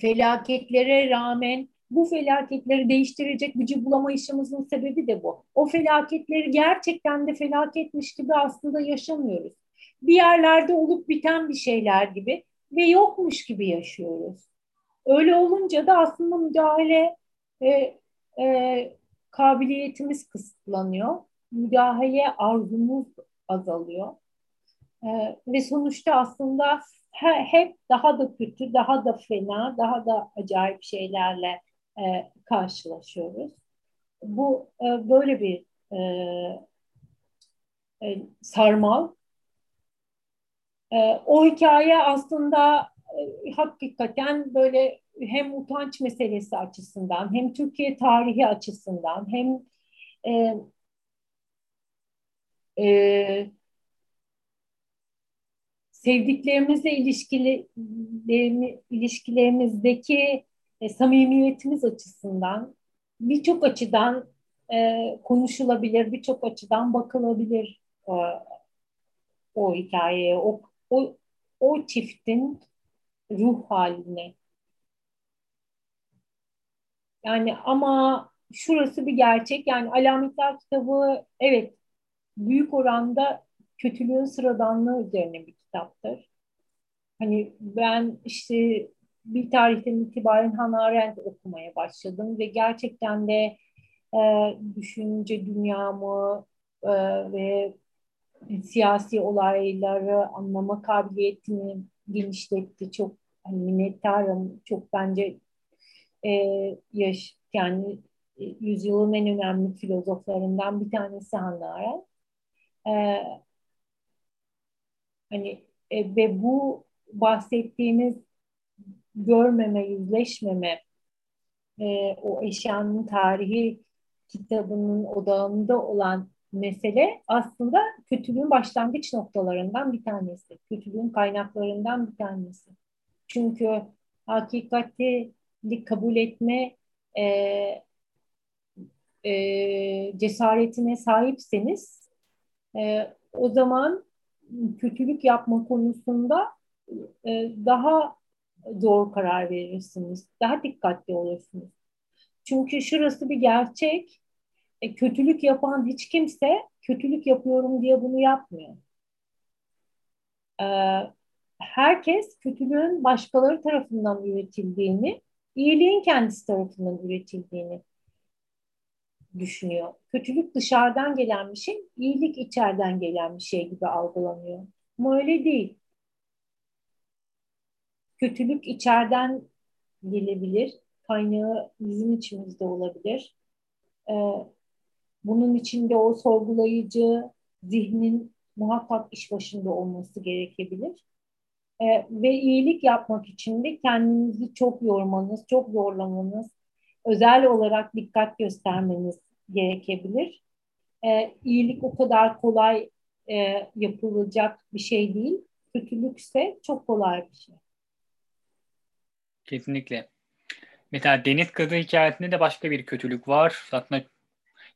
felaketlere rağmen bu felaketleri değiştirecek gücü bulamayışımızın sebebi de bu. O felaketleri gerçekten de felaketmiş gibi aslında yaşamıyoruz. Bir yerlerde olup biten bir şeyler gibi ve yokmuş gibi yaşıyoruz. Öyle olunca da aslında müdahale e, e, kabiliyetimiz kısıtlanıyor. Müdahale arzumuz azalıyor. E, ve sonuçta aslında hep daha da kötü, daha da fena, daha da acayip şeylerle e, karşılaşıyoruz. Bu e, böyle bir e, e, sarmal. E, o hikaye aslında e, hakikaten böyle hem utanç meselesi açısından hem Türkiye tarihi açısından hem e, e, sevdiklerimizle ilişkili ilişkilerimizdeki e, samimiyetimiz açısından birçok açıdan e, konuşulabilir, birçok açıdan bakılabilir e, o hikayeye, o, o, o çiftin ruh haline. Yani ama şurası bir gerçek. Yani Alametler kitabı evet büyük oranda kötülüğün sıradanlığı üzerine bir kitaptır. Hani ben işte bir tarihten itibaren Hannah Arendt okumaya başladım ve gerçekten de e, düşünce dünyamı e, ve siyasi olayları anlama kabiliyetini genişletti. Çok hani minnettarım. Çok bence e, yaş yani e, yüzyılın en önemli filozoflarından bir tanesi Hannah Arendt. E, hani e, ve bu bahsettiğiniz görmeme, yüzleşmeme, e, o eşyanın tarihi kitabının odağında olan mesele aslında kötülüğün başlangıç noktalarından bir tanesi. Kötülüğün kaynaklarından bir tanesi. Çünkü hakikati kabul etme e, e, cesaretine sahipseniz e, o zaman kötülük yapma konusunda e, daha doğru karar verirsiniz. Daha dikkatli olursunuz. Çünkü şurası bir gerçek. E, kötülük yapan hiç kimse kötülük yapıyorum diye bunu yapmıyor. E, herkes kötülüğün başkaları tarafından üretildiğini, iyiliğin kendisi tarafından üretildiğini düşünüyor. Kötülük dışarıdan gelen bir şey, iyilik içeriden gelen bir şey gibi algılanıyor. Ama öyle değil kötülük içeriden gelebilir. Kaynağı bizim içimizde olabilir. Ee, bunun içinde o sorgulayıcı zihnin muhakkak iş başında olması gerekebilir. Ee, ve iyilik yapmak için de kendinizi çok yormanız, çok zorlamanız, özel olarak dikkat göstermeniz gerekebilir. Ee, iyilik o kadar kolay e, yapılacak bir şey değil. Kötülükse çok kolay bir şey. Kesinlikle. Mesela Deniz Kızı hikayesinde de başka bir kötülük var. Aslında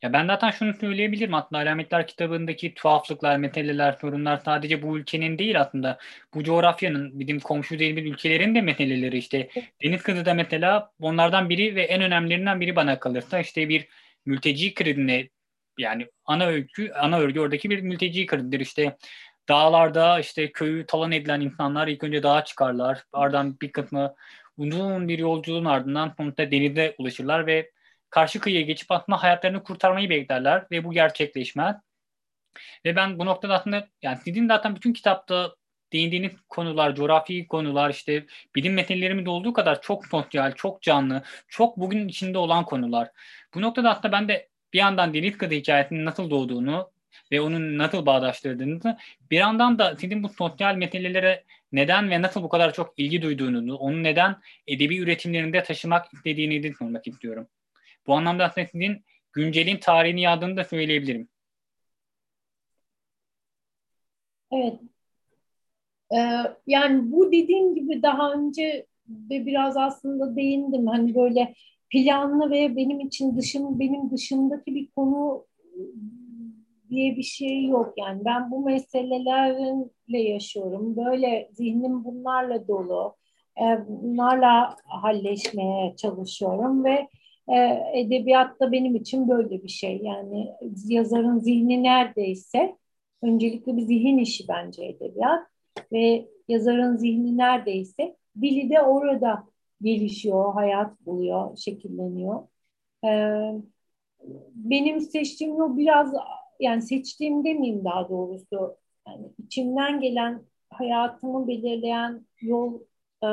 ya ben zaten şunu söyleyebilirim aslında Alametler kitabındaki tuhaflıklar, meseleler, sorunlar sadece bu ülkenin değil aslında. Bu coğrafyanın, bizim komşu değil bir ülkelerin de meseleleri işte. Deniz Kızı da mesela onlardan biri ve en önemlilerinden biri bana kalırsa işte bir mülteci krizine yani ana öykü, ana örgü oradaki bir mülteci krizidir. İşte dağlarda işte köyü talan edilen insanlar ilk önce dağa çıkarlar. Ardından bir kısmı uzun bir yolculuğun ardından sonuçta denize ulaşırlar ve karşı kıyıya geçip aslında hayatlarını kurtarmayı beklerler ve bu gerçekleşmez. Ve ben bu noktada aslında yani sizin zaten bütün kitapta değindiğiniz konular, coğrafi konular, işte bilim meselelerimiz olduğu kadar çok sosyal, çok canlı, çok bugün içinde olan konular. Bu noktada aslında ben de bir yandan Deniz Kızı hikayesinin nasıl doğduğunu ve onun nasıl bağdaştırdığınızı bir yandan da sizin bu sosyal meselelere neden ve nasıl bu kadar çok ilgi duyduğunu, onu neden edebi üretimlerinde taşımak istediğinizi sormak istiyorum. Bu anlamda aslında güncelin tarihini yazdığını da söyleyebilirim. Evet. Ee, yani bu dediğim gibi daha önce de biraz aslında değindim. Hani böyle planlı ve benim için dışım benim dışındaki bir konu diye bir şey yok. Yani ben bu meselelerle yaşıyorum. Böyle zihnim bunlarla dolu. Ee, bunlarla halleşmeye çalışıyorum ve e, edebiyatta benim için böyle bir şey. Yani yazarın zihni neredeyse öncelikle bir zihin işi bence edebiyat ve yazarın zihni neredeyse dili de orada gelişiyor, hayat buluyor, şekilleniyor. Ee, benim seçtiğim yol biraz yani seçtiğim demeyeyim daha doğrusu yani içimden gelen hayatımı belirleyen yol e,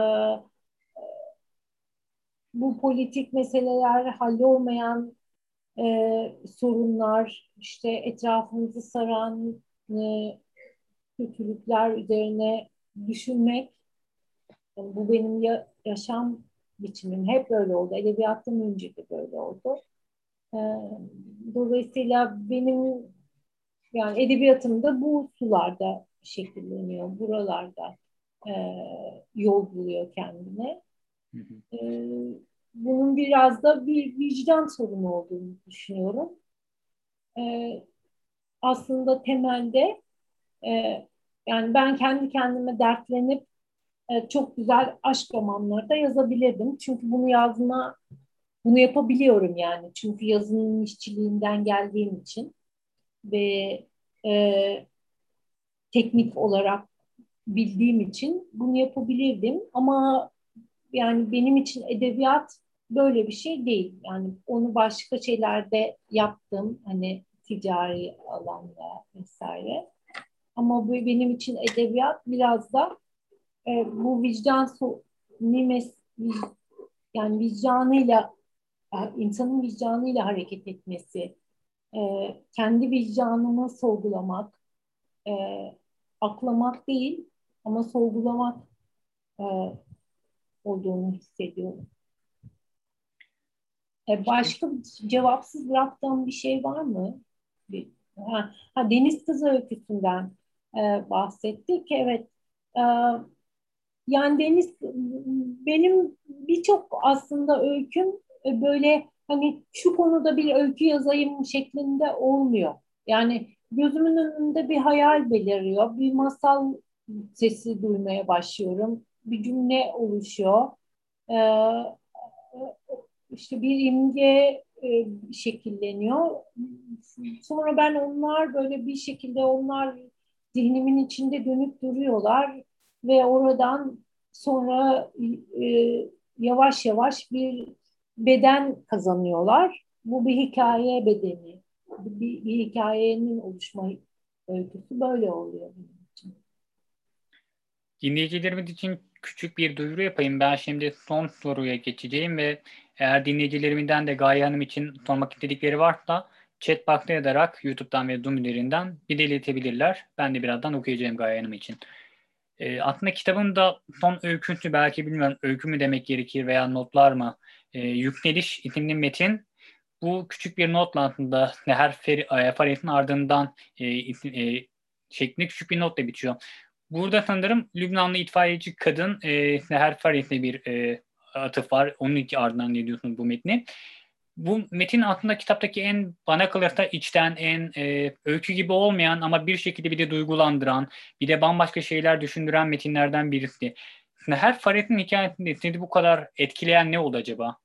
bu politik meseleler hallolmayan e, sorunlar, işte etrafımızı saran e, kötülükler üzerine düşünmek. Yani bu benim ya, yaşam biçimim. Hep böyle oldu. Edebiyattan önce de böyle oldu. E, dolayısıyla benim yani edebiyatım da bu sularda şekilleniyor. Buralarda e, yol buluyor kendine. Hı hı. E, bunun biraz da bir vicdan sorunu olduğunu düşünüyorum. E, aslında temelde e, yani ben kendi kendime dertlenip e, çok güzel aşk romanları da yazabilirdim. Çünkü bunu yazma, bunu yapabiliyorum yani. Çünkü yazının işçiliğinden geldiğim için ve e, teknik olarak bildiğim için bunu yapabilirdim. Ama yani benim için edebiyat böyle bir şey değil. Yani onu başka şeylerde yaptım. Hani ticari alanda vesaire. Ama bu benim için edebiyat biraz da e, bu vicdan so nimes yani vicdanıyla insanın vicdanıyla hareket etmesi, e, kendi vicdanını sorgulamak, e, aklamak değil ama sorgulamak e, olduğunu hissediyorum. E, başka cevapsız bıraktığım bir şey var mı? Bir, ha, ha, Deniz Kızı öyküsünden e, bahsettik. Evet. E, yani Deniz benim birçok aslında öyküm e, böyle hani şu konuda bir öykü yazayım şeklinde olmuyor. Yani gözümün önünde bir hayal beliriyor. Bir masal sesi duymaya başlıyorum. Bir cümle oluşuyor. Ee, işte bir imge e, şekilleniyor. Sonra ben onlar böyle bir şekilde onlar zihnimin içinde dönüp duruyorlar ve oradan sonra e, yavaş yavaş bir beden kazanıyorlar. Bu bir hikaye bedeni. Bir, bir hikayenin oluşma öyküsü böyle oluyor benim için. Dinleyicilerimiz için küçük bir duyuru yapayım. Ben şimdi son soruya geçeceğim ve eğer dinleyicilerimden de Gaye Hanım için sormak istedikleri varsa chat box'ta yazarak YouTube'dan ve Zoom üzerinden bir de iletebilirler. Ben de birazdan okuyacağım Gaye Hanım için. E, aslında kitabın da son öyküsü belki bilmiyorum öykü mü demek gerekir veya notlar mı? E, Yükleniş isimli metin bu küçük bir notla aslında Neher Farid'in ardından e, e, şeklinde küçük bir notla bitiyor. Burada sanırım Lübnanlı itfaiyeci kadın e, Neher Farid'le bir e, atıf var. Onun ardından ne diyorsunuz bu metni? Bu metin aslında kitaptaki en bana kalırsa içten, en e, öykü gibi olmayan ama bir şekilde bir de duygulandıran, bir de bambaşka şeyler düşündüren metinlerden birisi. Her Faret'in hikayesinde sizi bu kadar etkileyen ne oldu acaba?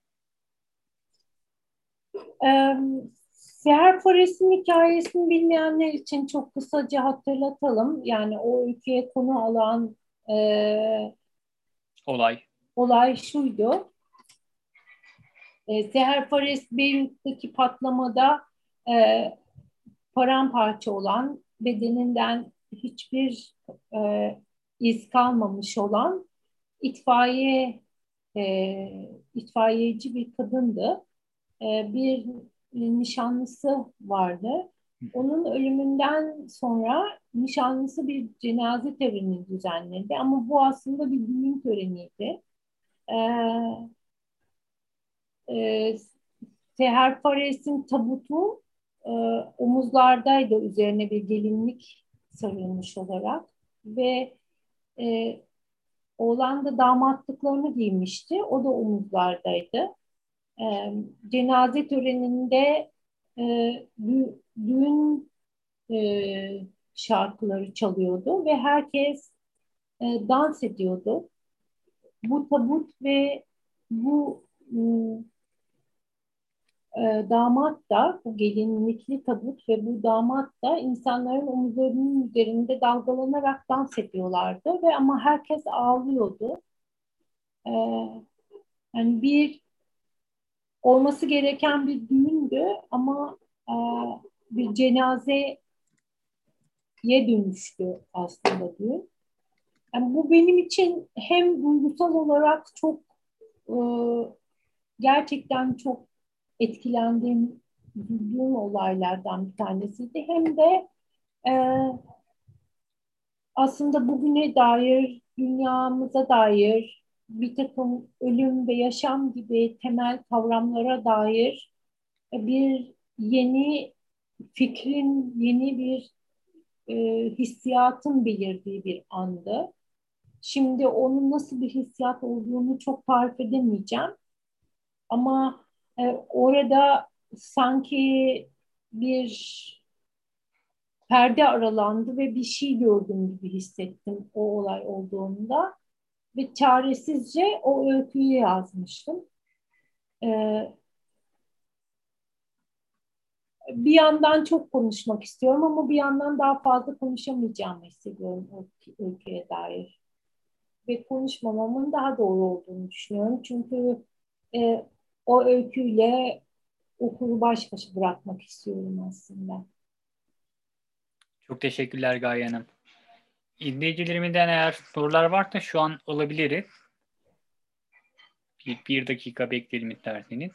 Ee, Seher Fares'in hikayesini bilmeyenler için çok kısaca hatırlatalım. Yani o ülkeye konu alan e, olay olay şuydu. E, Seher Fares Beyrut'taki patlamada e, paramparça olan, bedeninden hiçbir e, iz kalmamış olan itfaiye e, itfaiyeci bir kadındı. E, bir nişanlısı vardı. Onun ölümünden sonra nişanlısı bir cenaze töreni düzenledi ama bu aslında bir düğün töreniydi. Ee, e, Seher Fares'in tabutu e, omuzlardaydı üzerine bir gelinlik sarılmış olarak ve e, oğlan da damatlıklarını giymişti. O da omuzlardaydı. E, cenaze töreninde e, dü, düğün e, şarkıları çalıyordu ve herkes e, dans ediyordu. Bu tabut ve bu e, damat da, bu gelinlikli tabut ve bu damat da insanların omuzlarının üzerinde dalgalanarak dans ediyorlardı ve ama herkes ağlıyordu. E, yani bir olması gereken bir düğündü ama e, bir cenazeye dönüştü aslında düğün. Yani bu benim için hem duygusal olarak çok e, gerçekten çok etkilendiğim, üzüldüğüm olaylardan bir tanesiydi. Hem de e, aslında bugüne dair, dünyamıza dair, bir takım ölüm ve yaşam gibi temel kavramlara dair bir yeni fikrin, yeni bir e, hissiyatın belirdiği bir andı. Şimdi onun nasıl bir hissiyat olduğunu çok tarif edemeyeceğim. Ama e, orada sanki bir perde aralandı ve bir şey gördüm gibi hissettim o olay olduğunda ve çaresizce o öyküyü yazmıştım. Ee, bir yandan çok konuşmak istiyorum ama bir yandan daha fazla konuşamayacağımı hissediyorum o öyküye dair. Ve konuşmamamın daha doğru olduğunu düşünüyorum. Çünkü e, o öyküyle okuru baş başa bırakmak istiyorum aslında. Çok teşekkürler Gaye Hanım. İzleyicilerimizden eğer sorular varsa şu an alabiliriz. Bir, bir dakika bekleyelim isterseniz.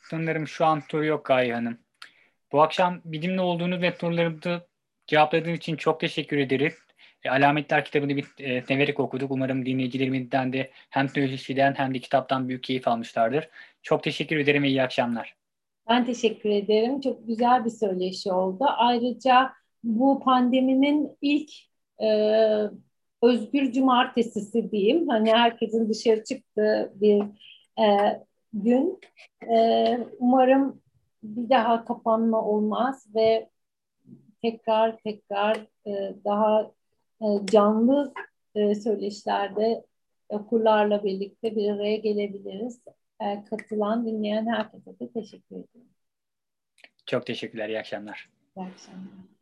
Sanırım şu an soru yok Gaye Hanım. Bu akşam bizimle olduğunuz ve sorularımızı cevapladığınız için çok teşekkür ederiz. E, Alametler kitabını bir e, severek okuduk. Umarım dinleyicilerimizden de hem söyleşiden hem de kitaptan büyük keyif almışlardır. Çok teşekkür ederim ve iyi akşamlar. Ben teşekkür ederim. Çok güzel bir söyleşi oldu. Ayrıca bu pandeminin ilk e, özgür cumartesisi diyeyim. Hani herkesin dışarı çıktığı bir e, gün. E, umarım bir daha kapanma olmaz ve tekrar tekrar e, daha e, canlı e, söyleşilerde okurlarla birlikte bir araya gelebiliriz. E, katılan, dinleyen herkese de teşekkür ederim. Çok teşekkürler. İyi akşamlar. İyi akşamlar.